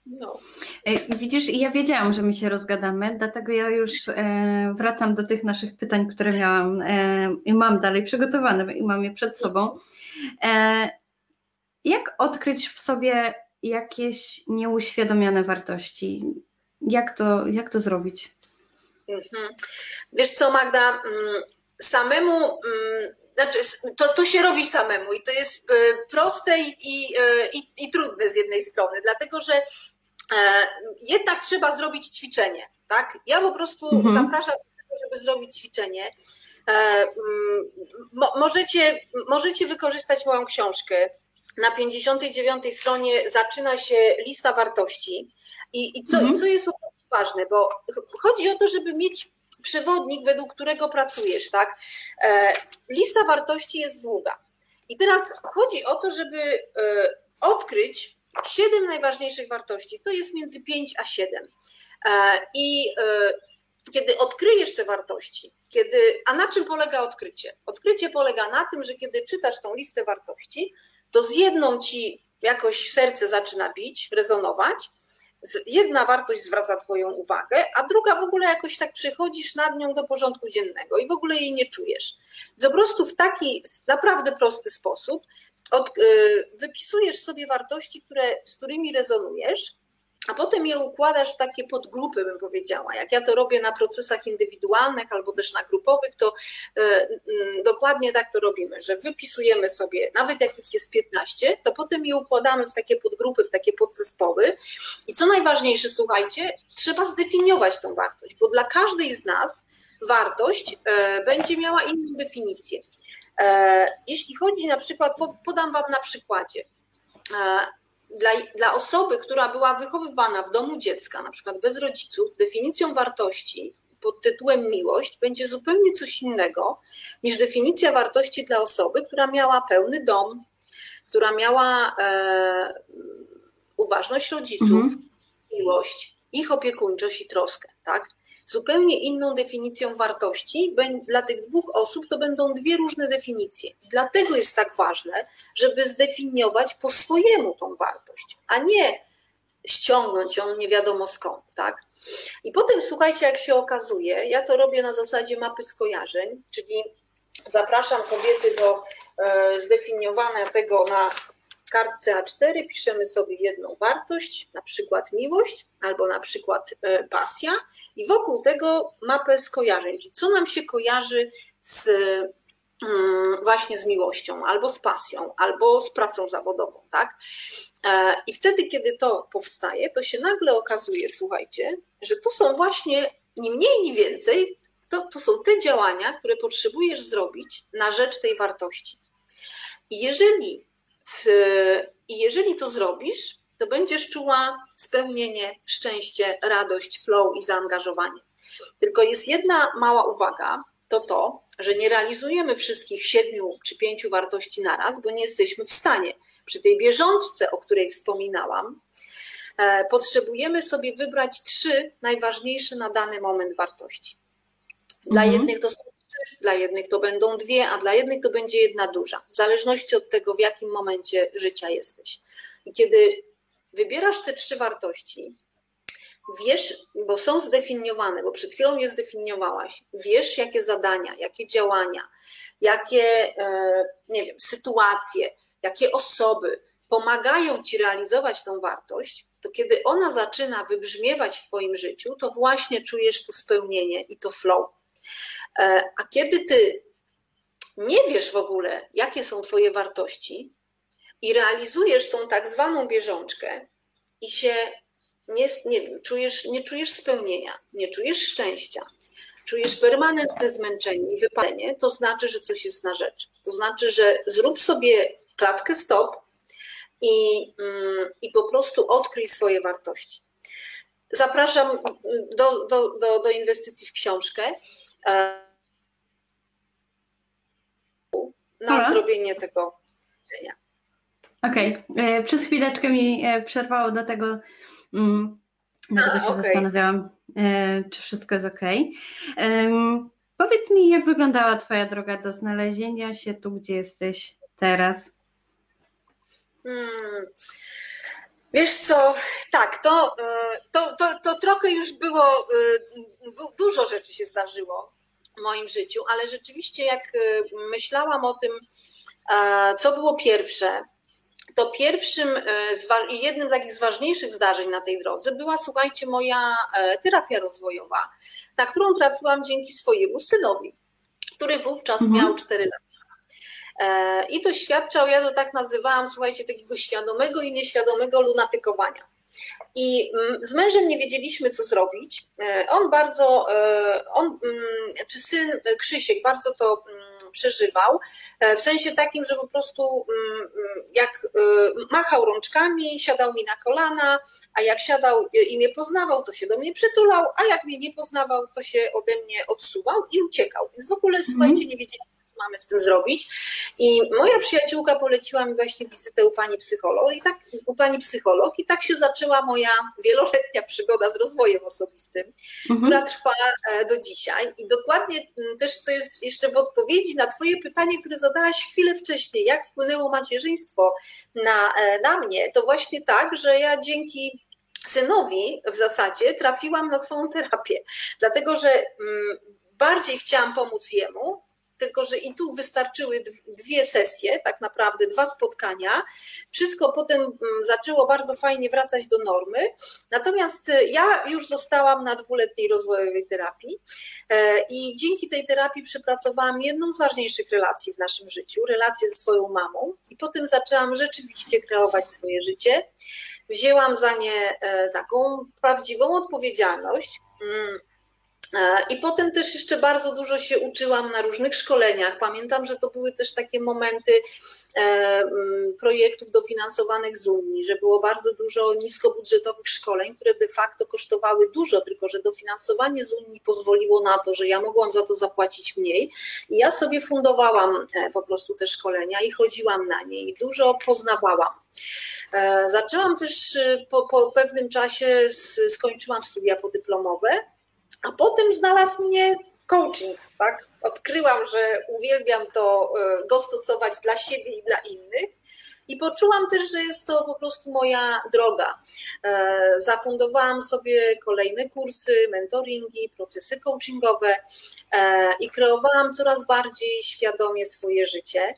[SPEAKER 1] No. E, widzisz, ja wiedziałam, że my się rozgadamy, dlatego ja już e, wracam do tych naszych pytań, które miałam i mam dalej przygotowane i mam je przed sobą. Jak odkryć w sobie jakieś nieuświadomione wartości? Jak to, jak to zrobić?
[SPEAKER 2] Mhm. Wiesz co, Magda, mm, samemu, mm, znaczy to, to się robi samemu i to jest e, proste i, i, e, i, i trudne z jednej strony, dlatego że e, jednak trzeba zrobić ćwiczenie, tak? Ja po prostu mhm. zapraszam do tego, żeby zrobić ćwiczenie. Mm, możecie, możecie wykorzystać moją książkę. Na 59 stronie zaczyna się lista wartości. I, i, co, mhm. i co jest ważne, bo chodzi o to, żeby mieć przewodnik, według którego pracujesz, tak? E, lista wartości jest długa. I teraz chodzi o to, żeby e, odkryć siedem najważniejszych wartości. To jest między 5 a 7. E, I kiedy odkryjesz te wartości, kiedy, a na czym polega odkrycie? Odkrycie polega na tym, że kiedy czytasz tą listę wartości, to z jedną ci jakoś serce zaczyna bić, rezonować, jedna wartość zwraca Twoją uwagę, a druga w ogóle jakoś tak przechodzisz nad nią do porządku dziennego i w ogóle jej nie czujesz. Po prostu w taki naprawdę prosty sposób od, y, wypisujesz sobie wartości, które, z którymi rezonujesz a potem je układasz w takie podgrupy, bym powiedziała. Jak ja to robię na procesach indywidualnych albo też na grupowych, to e, mm, dokładnie tak to robimy, że wypisujemy sobie, nawet jak ich jest 15, to potem je układamy w takie podgrupy, w takie podzespoły. I co najważniejsze, słuchajcie, trzeba zdefiniować tą wartość, bo dla każdej z nas wartość e, będzie miała inną definicję. E, jeśli chodzi na przykład, podam Wam na przykładzie dla, dla osoby, która była wychowywana w domu dziecka, na przykład bez rodziców, definicją wartości pod tytułem miłość będzie zupełnie coś innego niż definicja wartości dla osoby, która miała pełny dom, która miała e, uważność rodziców, mhm. miłość, ich opiekuńczość i troskę, tak? Zupełnie inną definicją wartości. Dla tych dwóch osób to będą dwie różne definicje. Dlatego jest tak ważne, żeby zdefiniować po swojemu tą wartość, a nie ściągnąć ją nie wiadomo skąd, tak? I potem słuchajcie, jak się okazuje, ja to robię na zasadzie mapy skojarzeń, czyli zapraszam kobiety do e, zdefiniowania tego na kartce A4 piszemy sobie jedną wartość, na przykład miłość albo na przykład e, pasja i wokół tego mapę skojarzeń, co nam się kojarzy z mm, właśnie z miłością, albo z pasją, albo z pracą zawodową, tak? E, I wtedy, kiedy to powstaje, to się nagle okazuje, słuchajcie, że to są właśnie ni mniej, ni więcej, to, to są te działania, które potrzebujesz zrobić na rzecz tej wartości. I jeżeli I jeżeli to zrobisz, to będziesz czuła spełnienie, szczęście, radość, flow i zaangażowanie. Tylko jest jedna mała uwaga, to to, że nie realizujemy wszystkich siedmiu czy pięciu wartości naraz, bo nie jesteśmy w stanie. Przy tej bieżączce, o której wspominałam, e, potrzebujemy sobie wybrać trzy najważniejsze na dany moment wartości. Dla mhm. jednych to są dla jednych to będą dwie, a dla jednych to będzie jedna duża, w zależności od tego, w jakim momencie życia jesteś. I kiedy wybierasz te trzy wartości, wiesz, bo są zdefiniowane, bo przed chwilą je zdefiniowałaś, wiesz, jakie zadania, jakie działania, jakie, e, nie wiem, sytuacje, jakie osoby pomagają ci realizować tą wartość, to kiedy ona zaczyna wybrzmiewać w swoim życiu, to właśnie czujesz to spełnienie i to flow. E, a kiedy ty nie wiesz w ogóle, jakie są Twoje wartości i realizujesz tą tak zwaną bieżączkę i się nie, nie, czujesz, nie czujesz spełnienia, nie czujesz szczęścia, czujesz permanentne zmęczenie i wypalenie, to znaczy, że coś jest na rzecz. To znaczy, że zrób sobie klatkę stop i, mm, i po prostu odkryj swoje wartości. zapraszam do, do, do, do inwestycji w książkę na zrobienie tego
[SPEAKER 1] Okej, okay. E, przez chwileczkę mi e, przerwało, dlatego, mm, dlatego się okay. zastanawiałam, e, czy wszystko jest ok. Powiedz mi, jak wyglądała Twoja droga do znalezienia się tu, gdzie jesteś teraz?
[SPEAKER 2] Hmm. Wiesz co, tak, to, to, to, to trochę już było, dużo rzeczy się zdarzyło w moim życiu, ale rzeczywiście jak myślałam o tym, co było pierwsze, to pierwszym e, i jednym z takich z ważniejszych zdarzeń na tej drodze była, słuchajcie, moja e, terapia rozwojowa, na którą trafiłam dzięki swojemu synowi, który wówczas mhm. miał 4 lata. E, I doświadczał, ja to tak nazywałam, słuchajcie, takiego świadomego i nieświadomego lunatykowania. I mm, z mężem nie wiedzieliśmy, co zrobić. On bardzo, on, mm, czy syn Krzysiek bardzo to mm, przeżywał, e, w sensie takim, że po prostu jak e, machał rączkami, siadał mi na kolana, a jak siadał i mnie poznawał, to się do mnie przytulał, a jak mnie nie poznawał, to się ode mnie odsuwał i uciekał. Więc w ogóle, mm. słuchajcie, nie wiedzieli, mamy z tym zrobić. I moja przyjaciółka poleciła mi właśnie wizytę u pani psycholog i tak u pani psycholog i tak się zaczęła moja wieloletnia przygoda z rozwojem osobistym, mhm. która trwa e, do dzisiaj. I dokładnie mm, też to jest jeszcze w odpowiedzi na twoje pytanie, które zadałaś chwilę wcześniej, jak wpłynęło macierzyństwo na, e, na mnie, to właśnie tak, że ja dzięki synowi w zasadzie trafiłam na swoją terapię, dlatego że mm, bardziej chciałam pomóc jemu, tylko że i tu wystarczyły dwie sesje, tak naprawdę dwa spotkania. Wszystko potem mm, zaczęło bardzo fajnie wracać do normy. Natomiast y, ja już zostałam na dwuletniej rozwojowej terapii e, i dzięki tej terapii przepracowałam jedną z ważniejszych relacji w naszym życiu, relację ze swoją mamą i potem zaczęłam rzeczywiście kreować swoje życie. Wzięłam za nie e, taką prawdziwą odpowiedzialność mm, I potem też jeszcze bardzo dużo się uczyłam na różnych szkoleniach. Pamiętam, że to były też takie momenty e, mm, projektów dofinansowanych z Unii, że było bardzo dużo niskobudżetowych szkoleń, które de facto kosztowały dużo, tylko że dofinansowanie z Unii pozwoliło na to, że ja mogłam za to zapłacić mniej. I ja sobie fundowałam e, po prostu te szkolenia i chodziłam na nie i dużo poznawałam. Zaczęłam też po, po pewnym czasie, skończyłam studia podyplomowe a potem znalazł mnie coaching, tak? Odkryłam, że uwielbiam to e, go stosować dla siebie i dla innych. I poczułam też, że jest to po prostu moja droga. E, zafundowałam sobie kolejne kursy, mentoringi, procesy coachingowe e, i kreowałam coraz bardziej świadomie swoje życie.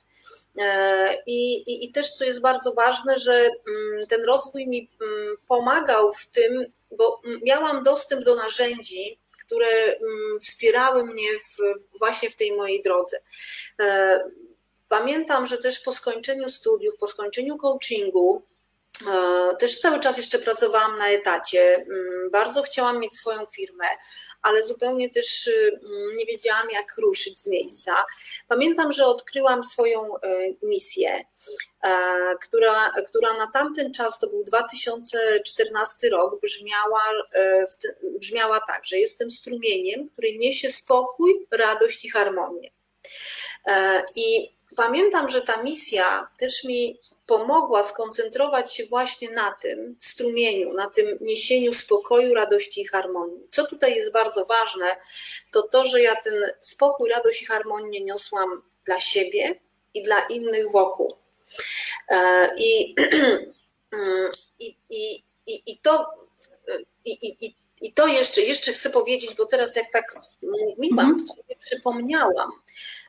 [SPEAKER 2] I, i, I, też, co jest bardzo ważne, że mm, ten rozwój mi mm, pomagał w tym, bo miałam dostęp do narzędzi, które mm, wspierały mnie w, właśnie w tej mojej drodze. E, pamiętam, że też po skończeniu studiów, po skończeniu coachingu, też cały czas jeszcze pracowałam na etacie. Mm, bardzo chciałam mieć swoją firmę, ale zupełnie też y, mm, nie wiedziałam, jak ruszyć z miejsca. Pamiętam, że odkryłam swoją y, misję, e, która, która na tamten czas, to był 2014 rok, brzmiała, e, brzmiała tak, że jestem strumieniem, który niesie spokój, radość i harmonię. E, I pamiętam, że ta misja też mi pomogła skoncentrować się właśnie na tym strumieniu, na tym niesieniu spokoju, radości i harmonii. Co tutaj jest bardzo ważne, to to, że ja ten spokój, radość i harmonię niosłam dla siebie i dla innych wokół. E, I, [CLEARS THROAT] i, i, i, i to. I, i, i to jeszcze, jeszcze chcę powiedzieć, bo teraz jak tak mówiłam, to sobie przypomniałam,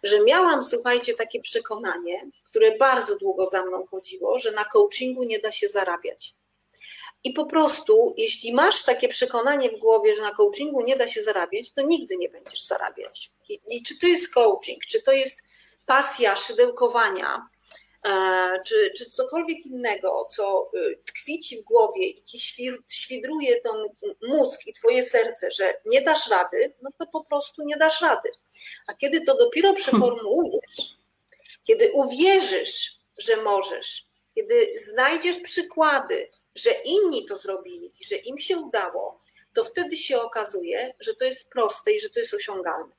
[SPEAKER 2] że miałam, słuchajcie, takie przekonanie, które bardzo długo za mną chodziło, że na coachingu nie da się zarabiać. I po prostu, jeśli masz takie przekonanie w głowie, że na coachingu nie da się zarabiać, to nigdy nie będziesz zarabiać. I, i czy to jest coaching, czy to jest pasja szydełkowania, czy, czy cokolwiek innego, co y, tkwi ci w głowie i ci świdruje ten mózg i twoje serce, że nie dasz rady, no to po prostu nie dasz rady. A kiedy to dopiero przeformułujesz, kiedy uwierzysz, że możesz, kiedy znajdziesz przykłady, że inni to zrobili i że im się udało, to wtedy się okazuje, że to jest proste i że to jest osiągalne.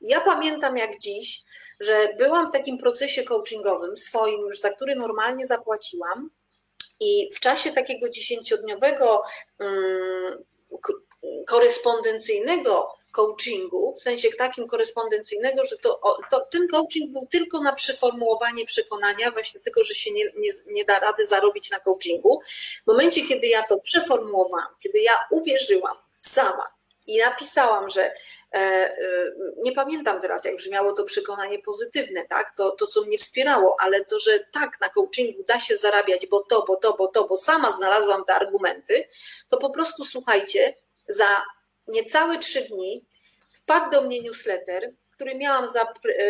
[SPEAKER 2] Ja pamiętam jak dziś, że byłam w takim procesie coachingowym swoim, już za który normalnie zapłaciłam, i w czasie takiego dziesięciodniowego um, korespondencyjnego coachingu, w sensie takim korespondencyjnego, że to, to, ten coaching był tylko na przeformułowanie przekonania, właśnie tego, że się nie, nie, nie da rady zarobić na coachingu. W momencie, kiedy ja to przeformułowałam, kiedy ja uwierzyłam sama i napisałam, że nie pamiętam teraz, jak brzmiało to przekonanie pozytywne, tak? To, to, co mnie wspierało, ale to, że tak, na coachingu da się zarabiać, bo to, bo to, bo to, bo sama znalazłam te argumenty, to po prostu słuchajcie, za niecałe trzy dni wpadł do mnie newsletter, który miałam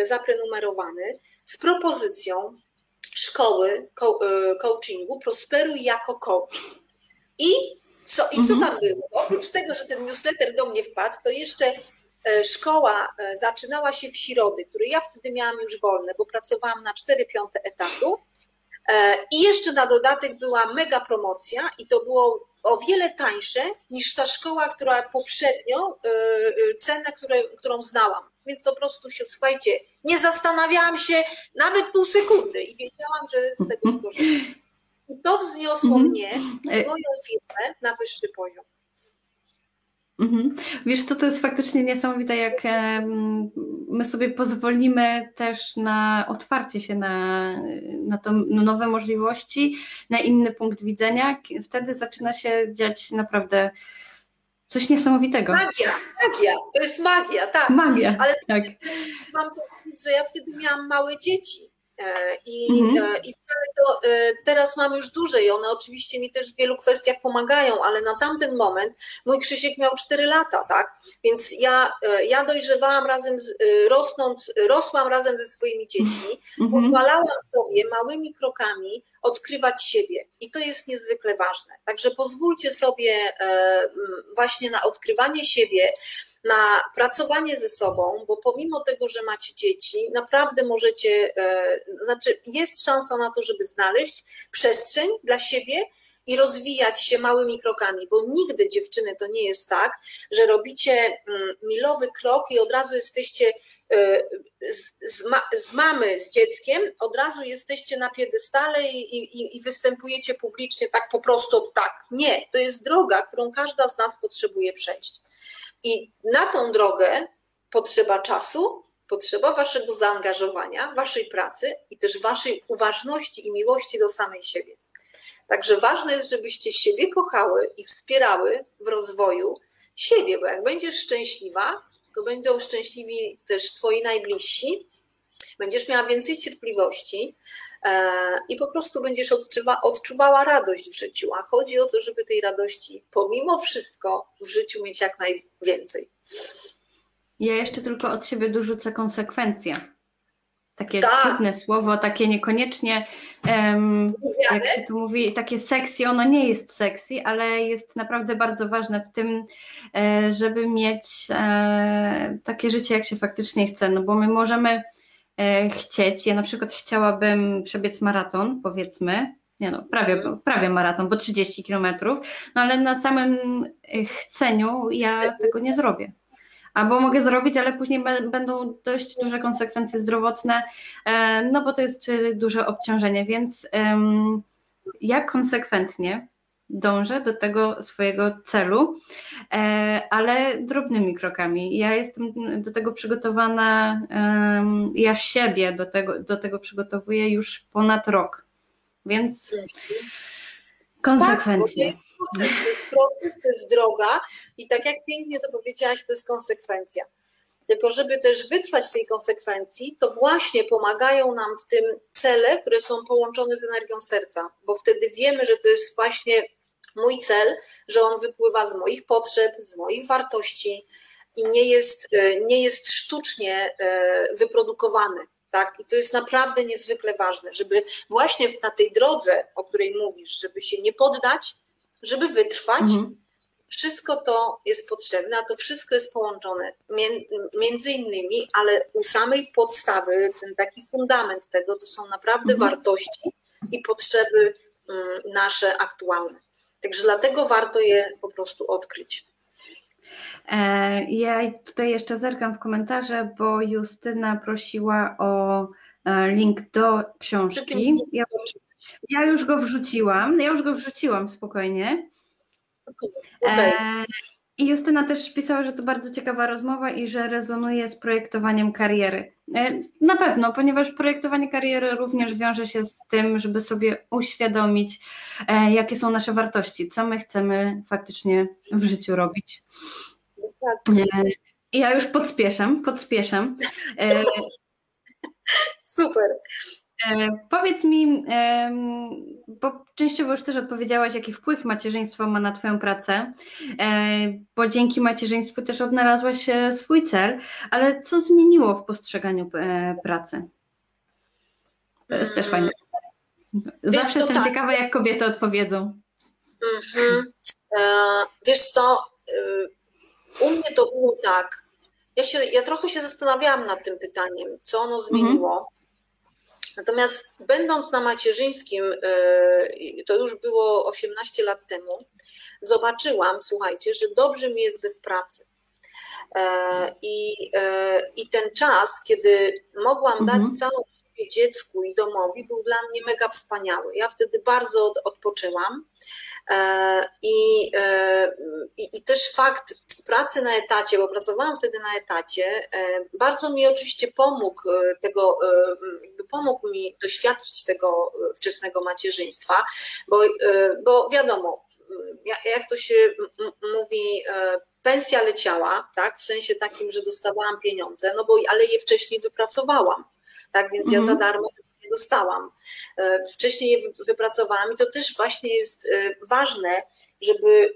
[SPEAKER 2] zaprenumerowany z propozycją szkoły e, coachingu Prosperuj jako coach. I co, I co mhm. tam było? Oprócz tego, że ten newsletter do mnie wpadł, to jeszcze e, szkoła e, zaczynała się w środy, który ja wtedy miałam już wolne, bo pracowałam na 4 piąte etatu. I jeszcze na dodatek była mega promocja i to było o wiele tańsze niż ta szkoła, która poprzednio, cenę, które, którą znałam. Więc po prostu się, słuchajcie, nie zastanawiałam się nawet pół sekundy i wiedziałam, że z tego skorzystam. I to wzniosło mhm. mnie, e- moją firmę na wyższy poziom.
[SPEAKER 1] Mhm. Wiesz, to, to jest faktycznie niesamowite, jak my sobie pozwolimy też na otwarcie się na, na to na nowe możliwości, na inny punkt widzenia. Wtedy zaczyna się dziać naprawdę coś niesamowitego.
[SPEAKER 2] Magia, magia, to jest magia, tak.
[SPEAKER 1] Magia,
[SPEAKER 2] Ale
[SPEAKER 1] tak.
[SPEAKER 2] mam powiedzieć, że ja wtedy miałam małe dzieci I, mhm. E, I wcale to e, teraz mam już duże i one oczywiście mi też w wielu kwestiach pomagają, ale na tamten moment mój Krzysiek miał 4 lata, tak? Więc ja, ja dojrzewałam razem, z, rosnąc, rosłam razem ze swoimi dziećmi, mhm. pozwalałam sobie małymi krokami odkrywać siebie i to jest niezwykle ważne. Także pozwólcie sobie właśnie na odkrywanie siebie, na pracowanie ze sobą, bo pomimo tego, że macie dzieci, naprawdę możecie, e, znaczy jest szansa na to, żeby znaleźć przestrzeń dla siebie i rozwijać się małymi krokami, bo nigdy dziewczyny to nie jest tak, że robicie mm, milowy krok i od razu jesteście e, z, z mamy z dzieckiem, od razu jesteście na piedestale i, i, i występujecie publicznie tak po prostu tak. Nie, to jest droga, którą każda z nas potrzebuje przejść. I na tą drogę potrzeba czasu, potrzeba waszego zaangażowania, waszej pracy i też waszej uważności i miłości do samej siebie. Także ważne jest, żebyście siebie kochały i wspierały w rozwoju siebie, bo jak będziesz szczęśliwa, to będą szczęśliwi też twoi najbliżsi, będziesz miała więcej cierpliwości e, i po prostu będziesz odczuwa, odczuwała radość w życiu. A chodzi o to, żeby tej radości pomimo wszystko w życiu mieć jak najwięcej.
[SPEAKER 1] Ja jeszcze tylko od siebie dorzucę konsekwencje. Takie tak. trudne słowo, takie niekoniecznie, um, jak się tu mówi, takie sexy, ono nie jest sexy, ale jest naprawdę bardzo ważne w tym, e, żeby mieć e, takie życie, jak się faktycznie chce, no bo my możemy chcieć. Ja na przykład chciałabym przebiec maraton, powiedzmy, nie no, prawie, mhm. prawie maraton, bo 30 kilometrów, no ale na samym chceniu ja tego nie zrobię. Albo mogę zrobić, ale później będą dość duże konsekwencje zdrowotne, e, no bo to jest e, duże obciążenie, więc jak konsekwentnie dążę do tego swojego celu, e, ale drobnymi krokami. Ja jestem do tego przygotowana, ja siebie do tego, do tego przygotowuję już ponad rok, więc konsekwencje.
[SPEAKER 2] Tak, proces, to jest proces, to jest droga i tak jak pięknie to powiedziałaś, to jest konsekwencja. Tylko żeby też wytrwać z tej konsekwencji, to właśnie pomagają nam w tym cele, które są połączone z energią serca, bo wtedy wiemy, że to jest właśnie mój cel, że on wypływa z moich potrzeb, z moich wartości i nie jest, e, nie jest sztucznie e, wyprodukowany. Tak? I to jest naprawdę niezwykle ważne, żeby właśnie na tej drodze, o której mówisz, żeby się nie poddać, żeby wytrwać, mhm. wszystko to jest potrzebne, a to wszystko jest połączone między innymi, ale u samej podstawy, ten taki fundament tego, to są naprawdę mhm. wartości i potrzeby mm, nasze aktualne. Także dlatego warto je po prostu odkryć.
[SPEAKER 1] E, ja tutaj jeszcze zerkam w komentarze, bo Justyna prosiła o e, link do książki. Ja, ja już go wrzuciłam, ja już go wrzuciłam spokojnie. Okay. I Justyna też pisała, że to bardzo ciekawa rozmowa i że rezonuje z projektowaniem kariery. E, na pewno, ponieważ projektowanie kariery również wiąże się z tym, żeby sobie uświadomić, e, jakie są nasze wartości, co my chcemy faktycznie w życiu robić. I ja już podspieszam, podspieszam. E, [LAUGHS]
[SPEAKER 2] Super.
[SPEAKER 1] E, powiedz mi, bo częściowo już też odpowiedziałaś, jaki wpływ macierzyństwo ma na Twoją pracę, e, bo dzięki macierzyństwu też odnalazłaś e, swój cel, ale co zmieniło w postrzeganiu pracy? To jest też fajne. Zawsze Wiesz, jestem tak. ciekawa, jak kobiety odpowiedzą. Mhm.
[SPEAKER 2] Wiesz co, u mnie to było tak, ja, się, ja trochę się zastanawiałam nad tym pytaniem, co ono zmieniło. Mhm Natomiast będąc na macierzyńskim, e, to już było 18 lat temu, zobaczyłam, słuchajcie, że dobrze mi jest bez pracy. E, I, e, i ten czas, kiedy mogłam mhm. dać dziecku i domowi był dla mnie mega wspaniały. Ja wtedy bardzo odpoczęłam e, i, e, i, i też fakt pracy na etacie, bo pracowałam wtedy na etacie, e, bardzo mi oczywiście pomógł tego, pomógł mi doświadczyć tego wczesnego macierzyństwa, bo, bo wiadomo, jak to się mówi, pensja leciała, tak, w sensie takim, że dostawałam pieniądze, no bo ale je wcześniej wypracowałam tak więc ja za mhm. darmo nie dostałam. E, wcześniej je wypracowałam i to też właśnie jest e, ważne, żeby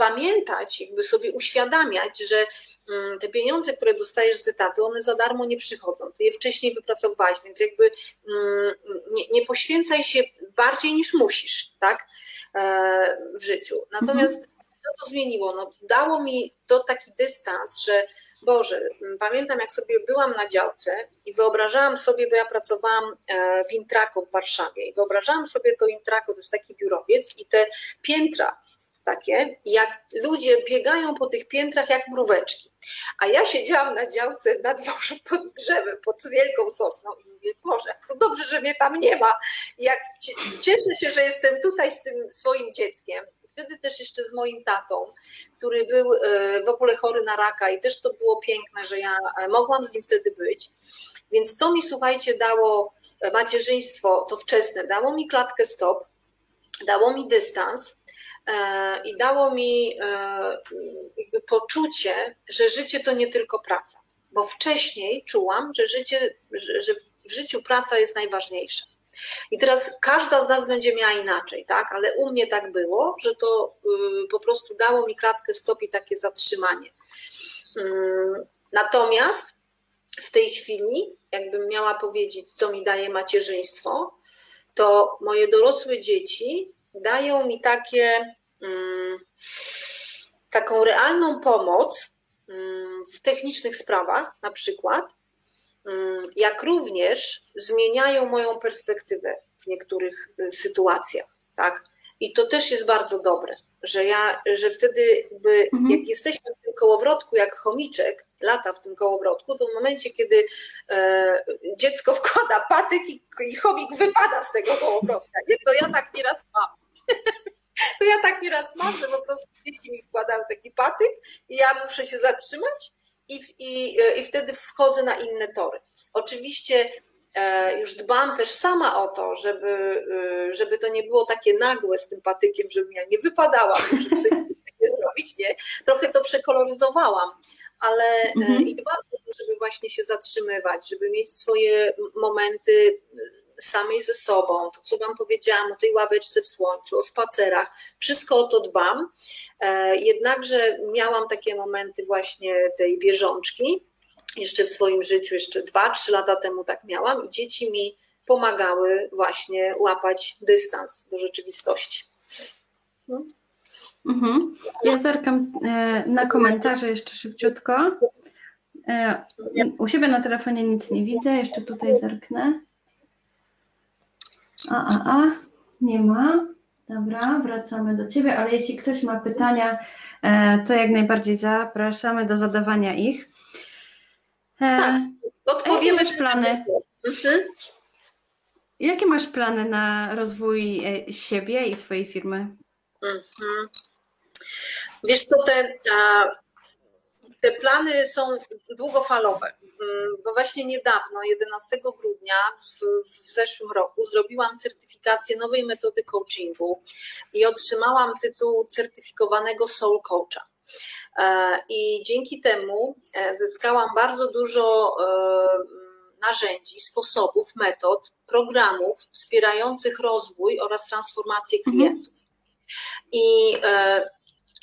[SPEAKER 2] pamiętać, jakby sobie uświadamiać, że mm, te pieniądze, które dostajesz z etatu, one za darmo nie przychodzą. Ty je wcześniej wypracowałeś, więc jakby mm, nie, nie poświęcaj się bardziej niż musisz, tak, e, w życiu. Natomiast mhm. co to zmieniło? No, dało mi to taki dystans, że Boże, pamiętam jak sobie byłam na działce i wyobrażałam sobie, bo ja pracowałam e, w Intraku w Warszawie i wyobrażałam sobie to Intraku, to jest taki biurowiec i te piętra takie, jak ludzie biegają po tych piętrach jak mróweczki. A ja siedziałam na działce na dworzu pod drzewem, pod wielką sosną i mówię, Boże, to dobrze, że mnie tam nie ma. Jak cieszę się, że jestem tutaj z tym swoim dzieckiem wtedy też jeszcze z moim tatą, który był e, w ogóle chory na raka i też to było piękne, że ja e, mogłam z nim wtedy być. Więc to mi, słuchajcie, dało e, macierzyństwo, to wczesne, dało mi klatkę stop, dało mi dystans i dało mi jakby poczucie, że życie to nie tylko praca. Bo wcześniej czułam, że życie, że w życiu praca jest najważniejsza. I teraz każda z nas będzie miała inaczej, tak? Ale u mnie tak było, że to y, po prostu dało mi kratkę stop i takie zatrzymanie. Mm, natomiast w tej chwili, jakbym miała powiedzieć, co mi daje macierzyństwo, to moje dorosłe dzieci dają mi takie, mm, taką realną pomoc mm, w technicznych sprawach, na przykład, jak również zmieniają moją perspektywę w niektórych y, sytuacjach, tak? I to też jest bardzo dobre, że ja, że wtedy jakby, mhm. jak jesteśmy w tym kołowrotku, jak chomiczek, lata w tym kołowrotku, to w momencie, kiedy e, dziecko wkłada patyk i, i chomik wypada z tego kołowrotka, nie? to ja tak nieraz mam. [LAUGHS] to ja tak nieraz mam, że po prostu dzieci mi wkładają taki patyk i ja muszę się zatrzymać i, i, i wtedy wchodzę na inne tory. Oczywiście e, już dbam też sama o to, żeby, e, żeby to nie było takie nagłe z tym patykiem, żebym ja nie wypadała, żeby sobie nie zrobić, nie? Trochę to przekoloryzowałam, ale e, mhm. i dbam o to, żeby właśnie się zatrzymywać, żeby mieć swoje momenty samej ze sobą, to co Wam powiedziałam o tej ławeczce w słońcu, o spacerach, wszystko o to dbam. E, jednakże miałam takie momenty właśnie tej bieżączki, jeszcze w swoim życiu, jeszcze dwa, trzy lata temu tak miałam i dzieci mi pomagały właśnie łapać dystans do rzeczywistości.
[SPEAKER 1] No. Mhm. Ja zerkam e, na komentarze jeszcze szybciutko. E, u siebie na telefonie nic nie widzę, jeszcze tutaj zerknę. A, a, a, nie ma. Dobra, wracamy do Ciebie, ale jeśli ktoś ma pytania, e, to jak najbardziej zapraszamy do zadawania ich.
[SPEAKER 2] E, tak, odpowiemy.
[SPEAKER 1] Jakie masz plany? Jakie masz plany na rozwój e, siebie i swojej firmy? Mhm.
[SPEAKER 2] Wiesz co, te, te plany są długofalowe, mm, bo właśnie niedawno, 11 grudnia w, w, zeszłym roku, zrobiłam certyfikację nowej metody coachingu i otrzymałam tytuł certyfikowanego soul coacha. E, I dzięki temu e, zyskałam bardzo dużo e, narzędzi, sposobów, metod, programów wspierających rozwój oraz transformację mhm. klientów. I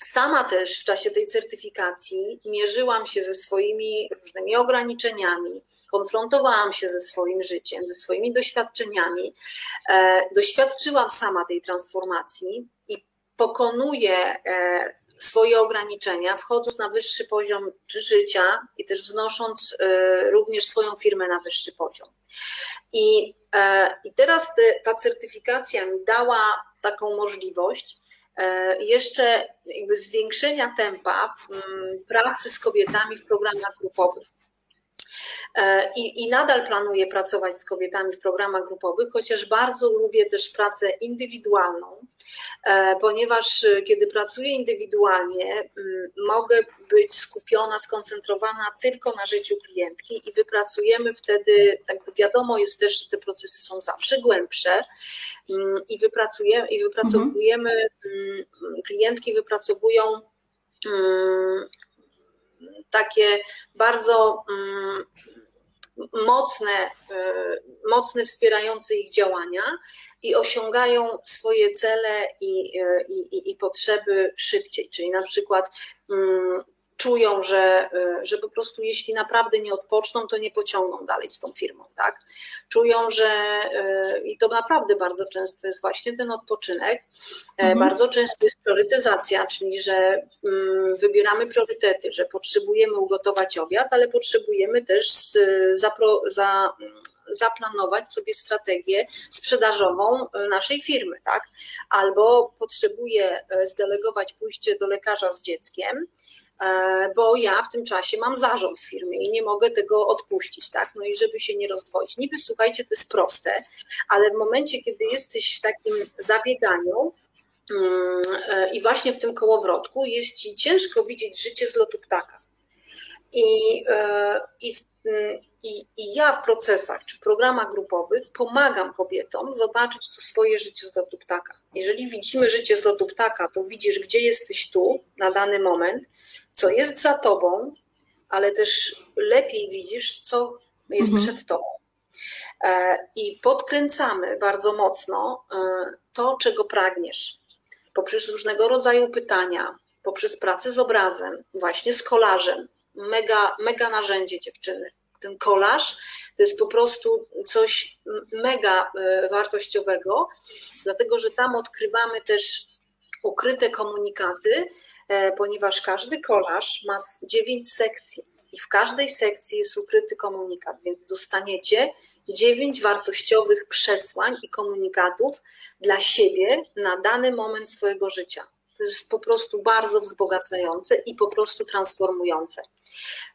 [SPEAKER 2] Sama też w czasie tej certyfikacji mierzyłam się ze swoimi różnymi ograniczeniami, konfrontowałam się ze swoim życiem, ze swoimi doświadczeniami. E, doświadczyłam sama tej transformacji i pokonuję e, swoje ograniczenia, wchodząc na wyższy poziom życia i też wznosząc e, również swoją firmę na wyższy poziom. I, i teraz te, ta certyfikacja mi dała taką możliwość, jeszcze jakby zwiększenia tempa mm, pracy z kobietami w programach grupowych. E, I, I nadal planuję pracować z kobietami w programach grupowych, chociaż bardzo lubię też pracę indywidualną, e, ponieważ e, kiedy pracuję indywidualnie, mogę być skupiona, skoncentrowana tylko na życiu klientki i wypracujemy wtedy, jakby wiadomo jest też, że te procesy są zawsze głębsze i, wypracujemy, i wypracowujemy, mhm. klientki wypracowują takie bardzo mocne, e, mocne wspierające ich działania i osiągają swoje cele i, e, i, i potrzeby szybciej. Czyli na przykład mm, czują, że, e, że po prostu jeśli naprawdę nie odpoczną, to nie pociągną dalej z tą firmą, tak? Czują, że e, i to naprawdę bardzo często jest właśnie ten odpoczynek, e, mhm. bardzo często jest priorytetyzacja, czyli że mm, wybieramy priorytety, że potrzebujemy ugotować obiad, ale potrzebujemy też zapro, za, zaplanować sobie strategię sprzedażową naszej firmy, tak? Albo potrzebuję zdelegować pójście do lekarza z dzieckiem, E, bo ja w tym czasie mam zarząd w firmie i nie mogę tego odpuścić, tak? No i żeby się nie rozdwoić. Niby słuchajcie, to jest proste, ale w momencie, kiedy jesteś w takim zabieganiu, mm, e, i właśnie w tym kołowrotku jest ci ciężko widzieć życie z lotu ptaka. I, e, i, mm, i, I ja w procesach czy w programach grupowych pomagam kobietom zobaczyć tu swoje życie z lotu ptaka. Jeżeli widzimy życie z lotu ptaka, to widzisz, gdzie jesteś tu na dany moment, co jest za tobą, ale też lepiej widzisz, co jest mhm. przed tobą. E, I podkręcamy bardzo mocno e, to, czego pragniesz. Poprzez różnego rodzaju pytania, poprzez pracę z obrazem, właśnie z kolażem. Mega, mega narzędzie dziewczyny. Ten kolaż to jest po prostu coś mega e, wartościowego, dlatego że tam odkrywamy też ukryte komunikaty, ponieważ każdy kolaż ma dziewięć sekcji i w każdej sekcji jest ukryty komunikat, więc dostaniecie dziewięć wartościowych przesłań i komunikatów dla siebie na dany moment swojego życia. To jest po prostu bardzo wzbogacające i po prostu transformujące.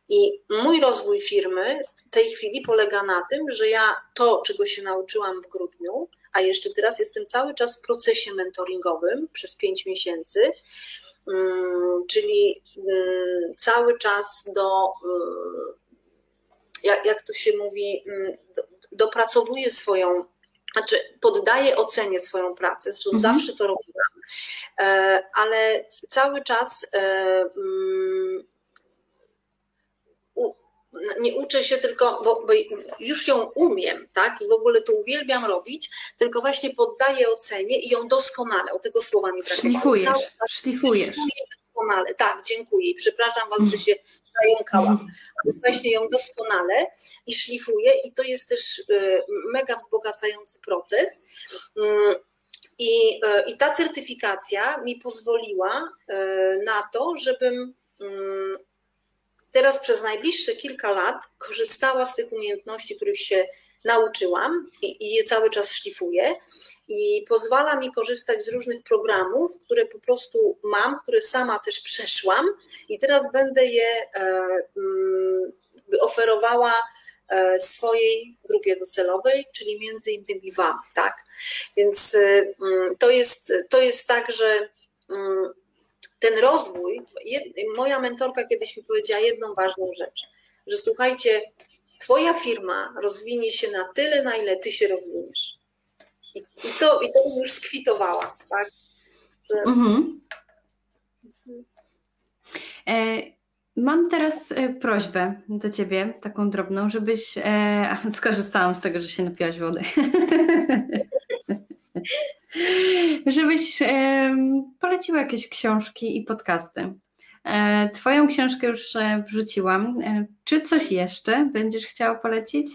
[SPEAKER 2] I mój rozwój firmy w tej chwili polega na tym, że ja to, czego się nauczyłam w grudniu, a jeszcze teraz jestem cały czas w procesie mentoringowym przez pięć miesięcy, czyli mm, cały czas do, y, jak, to się mówi, mm, dopracowuję swoją, znaczy poddaję ocenie swoją pracę, zresztą mhm. zawsze to robiłam, e, ale cały czas e, nie uczę się tylko, bo, bo, już ją umiem, tak, i w ogóle to uwielbiam robić, tylko właśnie poddaję ocenie i ją doskonale, o tego słowa mi brakowało.
[SPEAKER 1] Szlifujesz, szlifujesz.
[SPEAKER 2] Szlifuję doskonale, tak, dziękuję i przepraszam Was, że się zająkałam, mhm. właśnie ją doskonale i szlifuję i to jest też y, mega wzbogacający proces. Mm, I, y, I ta certyfikacja mi pozwoliła y, na to, żebym mm, teraz przez najbliższe kilka lat korzystała z tych umiejętności, których się nauczyłam i, i je cały czas szlifuję i pozwala mi korzystać z różnych programów, które po prostu mam, które sama też przeszłam i teraz będę je e, mm, oferowała e, swojej grupie docelowej, czyli między innymi Wam, tak? Więc mm, to jest, to jest tak, że mm, ten rozwój, moja mentorka kiedyś mi powiedziała jedną ważną rzecz, że słuchajcie, Twoja firma rozwinie się na tyle, na ile Ty się rozwiniesz. I, i to, i to już skwitowała, tak? Że... Mhm.
[SPEAKER 1] E, mam teraz e, prośbę do Ciebie, taką drobną, żebyś. E, [LAUGHS] skorzystałam z tego, że się napiłaś wody. [LAUGHS] żebyś e, poleciła jakieś książki i podcasty. E, twoją książkę już e, wrzuciłam. Czy coś jeszcze będziesz chciała polecić?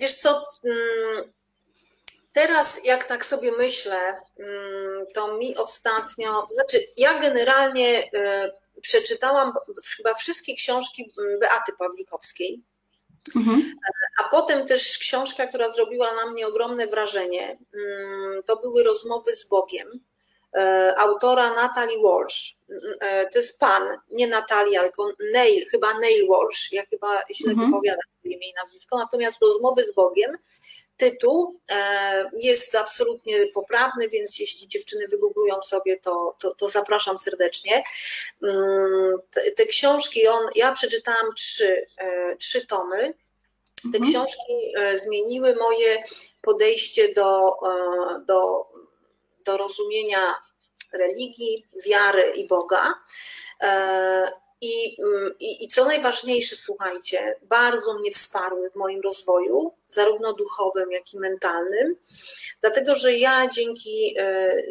[SPEAKER 2] Wiesz co, mm, Teraz, jak tak sobie myślę, mm, to mi ostatnio, to znaczy, ja generalnie przeczytałam chyba wszystkie książki Beaty Pawlikowskiej. Mhm. A potem też książka, która zrobiła na mnie ogromne wrażenie, mm, to były rozmowy z Bogiem y, autora Natalie Walsh. Y, to jest pan, nie Natalia, tylko Neil, chyba Neil Walsh. Ja chyba źle mhm. wypowiadam imię i nazwisko. Natomiast rozmowy z Bogiem tytuł e, jest absolutnie poprawny, więc jeśli dziewczyny wygooglują sobie, to, to, to zapraszam serdecznie. Mm, te, te, książki, on, ja przeczytałam trzy, e, trzy tomy. Te mhm. książki e, zmieniły moje podejście do, do, do rozumienia religii, wiary i Boga. I, mm, i, I, co najważniejsze, słuchajcie, bardzo mnie wsparły w moim rozwoju, zarówno duchowym, jak i mentalnym, dlatego że ja dzięki e,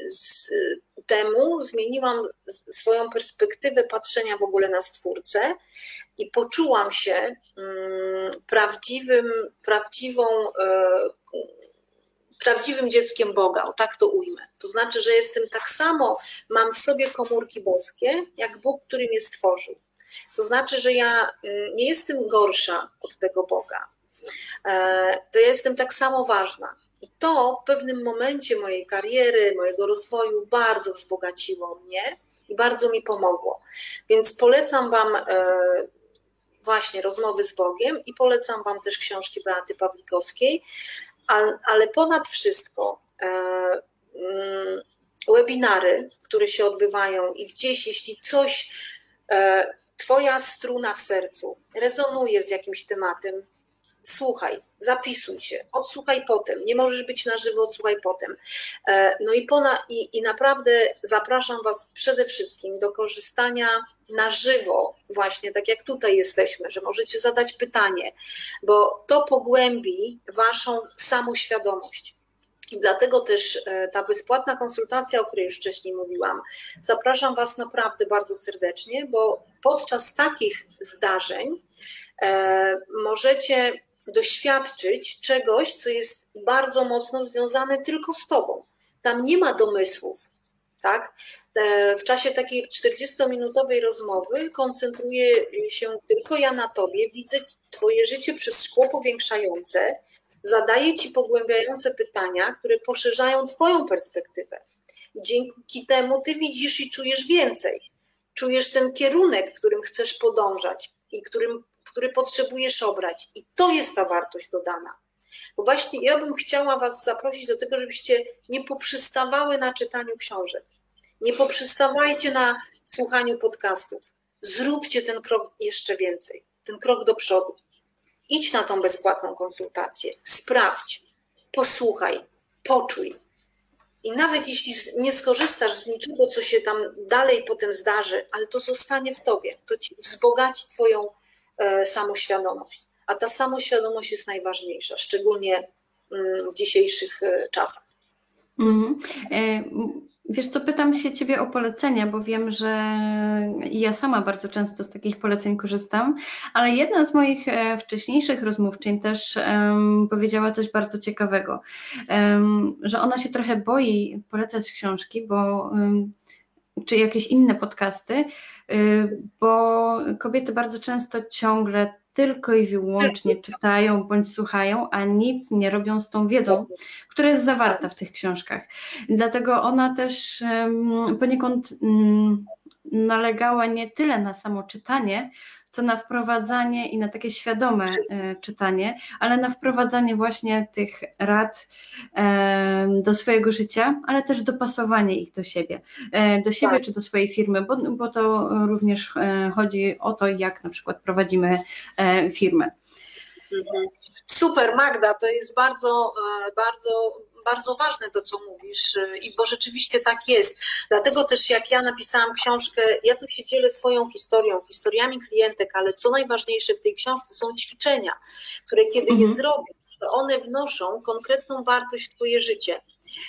[SPEAKER 2] temu zmieniłam swoją perspektywę patrzenia w ogóle na Stwórcę i poczułam się mm, prawdziwym, prawdziwą e, prawdziwym dzieckiem Boga, o tak to ujmę. To znaczy, że jestem tak samo, mam w sobie komórki boskie, jak Bóg, który mnie stworzył. To znaczy, że ja mm, nie jestem gorsza od tego Boga. E, to ja jestem tak samo ważna. I to w pewnym momencie mojej kariery, mojego rozwoju bardzo wzbogaciło mnie i bardzo mi pomogło. Więc polecam Wam e, właśnie rozmowy z Bogiem i polecam Wam też książki Beaty Pawlikowskiej ale ponad wszystko e, mm, webinary, które się odbywają i gdzieś, jeśli coś, e, Twoja struna w sercu rezonuje z jakimś tematem, słuchaj, zapisuj się, odsłuchaj potem, nie możesz być na żywo, odsłuchaj potem. E, no i, pona, i, i naprawdę zapraszam Was przede wszystkim do korzystania na żywo, właśnie tak jak tutaj jesteśmy, że możecie zadać pytanie, bo to pogłębi Waszą samoświadomość. I dlatego też e, ta bezpłatna konsultacja, o której już wcześniej mówiłam, zapraszam Was naprawdę bardzo serdecznie, bo podczas takich zdarzeń e, możecie doświadczyć czegoś, co jest bardzo mocno związane tylko z Tobą. Tam nie ma domysłów, tak? W czasie takiej 40-minutowej rozmowy koncentruję się tylko ja na tobie, widzę twoje życie przez szkło powiększające, zadaję ci pogłębiające pytania, które poszerzają twoją perspektywę. Dzięki temu ty widzisz i czujesz więcej. Czujesz ten kierunek, którym chcesz podążać i którym, który potrzebujesz obrać. I to jest ta wartość dodana. Bo właśnie ja bym chciała Was zaprosić do tego, żebyście nie poprzestawały na czytaniu książek. Nie poprzestawajcie na słuchaniu podcastów. Zróbcie ten krok jeszcze więcej, ten krok do przodu. Idź na tą bezpłatną konsultację, sprawdź, posłuchaj, poczuj. I nawet jeśli nie skorzystasz z niczego, co się tam dalej potem zdarzy, ale to zostanie w tobie, to ci wzbogaci Twoją samoświadomość. A ta samoświadomość jest najważniejsza, szczególnie mm, w dzisiejszych e, czasach. Mm
[SPEAKER 1] -hmm. Wiesz co, pytam się Ciebie o polecenia, bo wiem, że ja sama bardzo często z takich poleceń korzystam, ale jedna z moich e, wcześniejszych rozmówczyń też um, powiedziała coś bardzo ciekawego, um, że ona się trochę boi polecać książki, bo um, czy jakieś inne podcasty, y, bo kobiety bardzo często ciągle tylko i wyłącznie czytają bądź słuchają, a nic nie robią z tą wiedzą, która jest zawarta w tych książkach. Dlatego ona też poniekąd mm, nalegała nie tyle na samo czytanie, co na wprowadzanie i na takie świadome e, czytanie, ale na wprowadzanie właśnie tych rad e, do swojego życia, ale też dopasowanie ich do siebie, e, do siebie tak. czy do swojej firmy, bo, bo to również chodzi o to, jak na przykład prowadzimy firmę.
[SPEAKER 2] Mhm. Super, Magda, to jest bardzo, bardzo bardzo ważne to, co mówisz, y, i bo rzeczywiście tak jest. Dlatego też jak ja napisałam książkę, ja tu się dzielę swoją historią, historiami klientek, ale co najważniejsze w tej książce są ćwiczenia, które kiedy mhm. je zrobisz, to one wnoszą konkretną wartość w Twoje życie.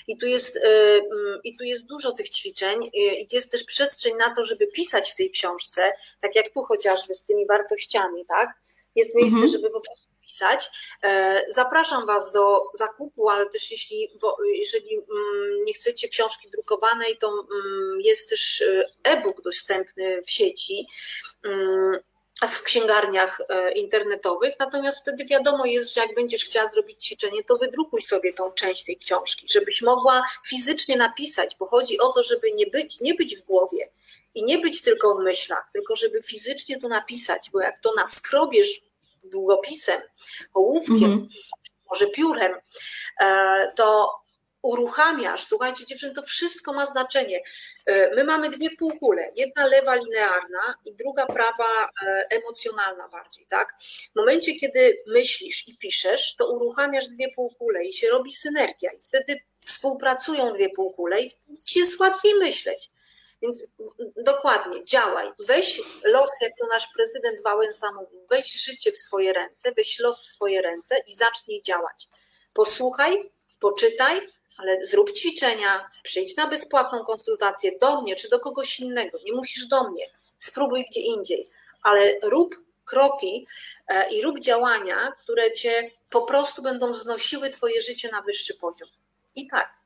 [SPEAKER 2] I tu, jest, y, mm, I tu jest dużo tych ćwiczeń, y, i jest też przestrzeń na to, żeby pisać w tej książce, tak jak tu chociażby z tymi wartościami, tak? Jest miejsce, mhm. żeby po prostu pisać. E, zapraszam Was do zakupu, ale też jeśli, jeżeli mm, nie chcecie książki drukowanej, to mm, jest też e, e-book dostępny w sieci mm, w księgarniach e, internetowych, natomiast wtedy wiadomo jest, że jak będziesz chciała zrobić ćwiczenie, to wydrukuj sobie tą część tej książki, żebyś mogła fizycznie napisać, bo chodzi o to, żeby nie być, nie być w głowie i nie być tylko w myślach, tylko żeby fizycznie to napisać, bo jak to naskrobiesz długopisem, ołówkiem, mm -hmm. może piórem, e, to uruchamiasz, słuchajcie dziewczyny, to wszystko ma znaczenie. E, my mamy dwie półkule, jedna lewa linearna i druga prawa e, emocjonalna bardziej, tak? W momencie, kiedy myślisz i piszesz, to uruchamiasz dwie półkule i się robi synergia i wtedy współpracują dwie półkule i ci jest łatwiej myśleć. Więc dokładnie, działaj. Weź los, jak to nasz prezydent Wałęsa mówił, weź życie w swoje ręce, weź los w swoje ręce i zacznij działać. Posłuchaj, poczytaj, ale zrób ćwiczenia, przyjdź na bezpłatną konsultację do mnie czy do kogoś innego. Nie musisz do mnie, spróbuj gdzie indziej, ale rób kroki e, i rób działania, które cię po prostu będą wznosiły Twoje życie na wyższy poziom. I tak.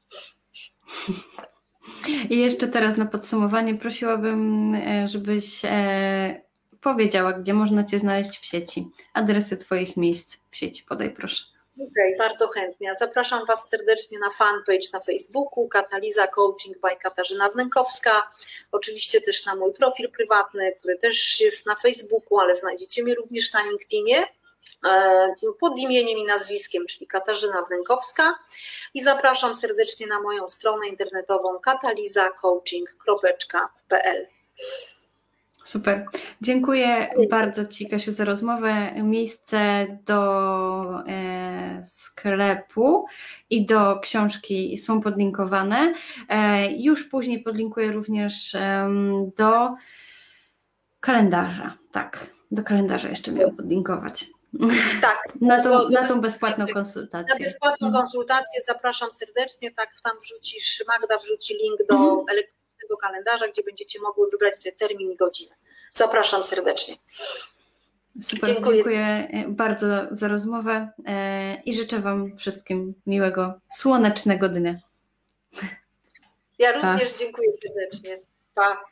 [SPEAKER 1] I jeszcze teraz na podsumowanie prosiłabym, e, żebyś e, powiedziała, gdzie można Cię znaleźć w sieci. Adresy Twoich miejsc w sieci podaj proszę.
[SPEAKER 2] Okej, okay, bardzo chętnie. Zapraszam Was serdecznie na fanpage na Facebooku Kataliza Coaching by Katarzyna Wnękowska. Oczywiście też na mój profil prywatny, który też jest na Facebooku, ale znajdziecie mnie również na LinkedInie. E, pod imieniem i nazwiskiem, czyli Katarzyna Wnękowska i zapraszam serdecznie na moją stronę internetową katalizacoaching.pl.
[SPEAKER 1] Super. Dziękuję bardzo Ci, Kasiu, za rozmowę. Miejsce do e, sklepu i do książki są podlinkowane. E, już później podlinkuję również do kalendarza. Tak, do kalendarza jeszcze miałam podlinkować. [LAUGHS]
[SPEAKER 2] Tak.
[SPEAKER 1] na, tą, do, do na tą bezpłatną konsultację.
[SPEAKER 2] Na bezpłatną mhm. konsultację zapraszam serdecznie, tak tam wrzucisz, Magda wrzuci link do mhm. elektronicznego kalendarza, gdzie będziecie mogły wybrać sobie termin i godzinę. Zapraszam serdecznie.
[SPEAKER 1] Super, dziękuję. dziękuję bardzo za rozmowę e, i życzę Wam wszystkim miłego, słonecznego dnia.
[SPEAKER 2] Ja również pa. dziękuję serdecznie. Pa.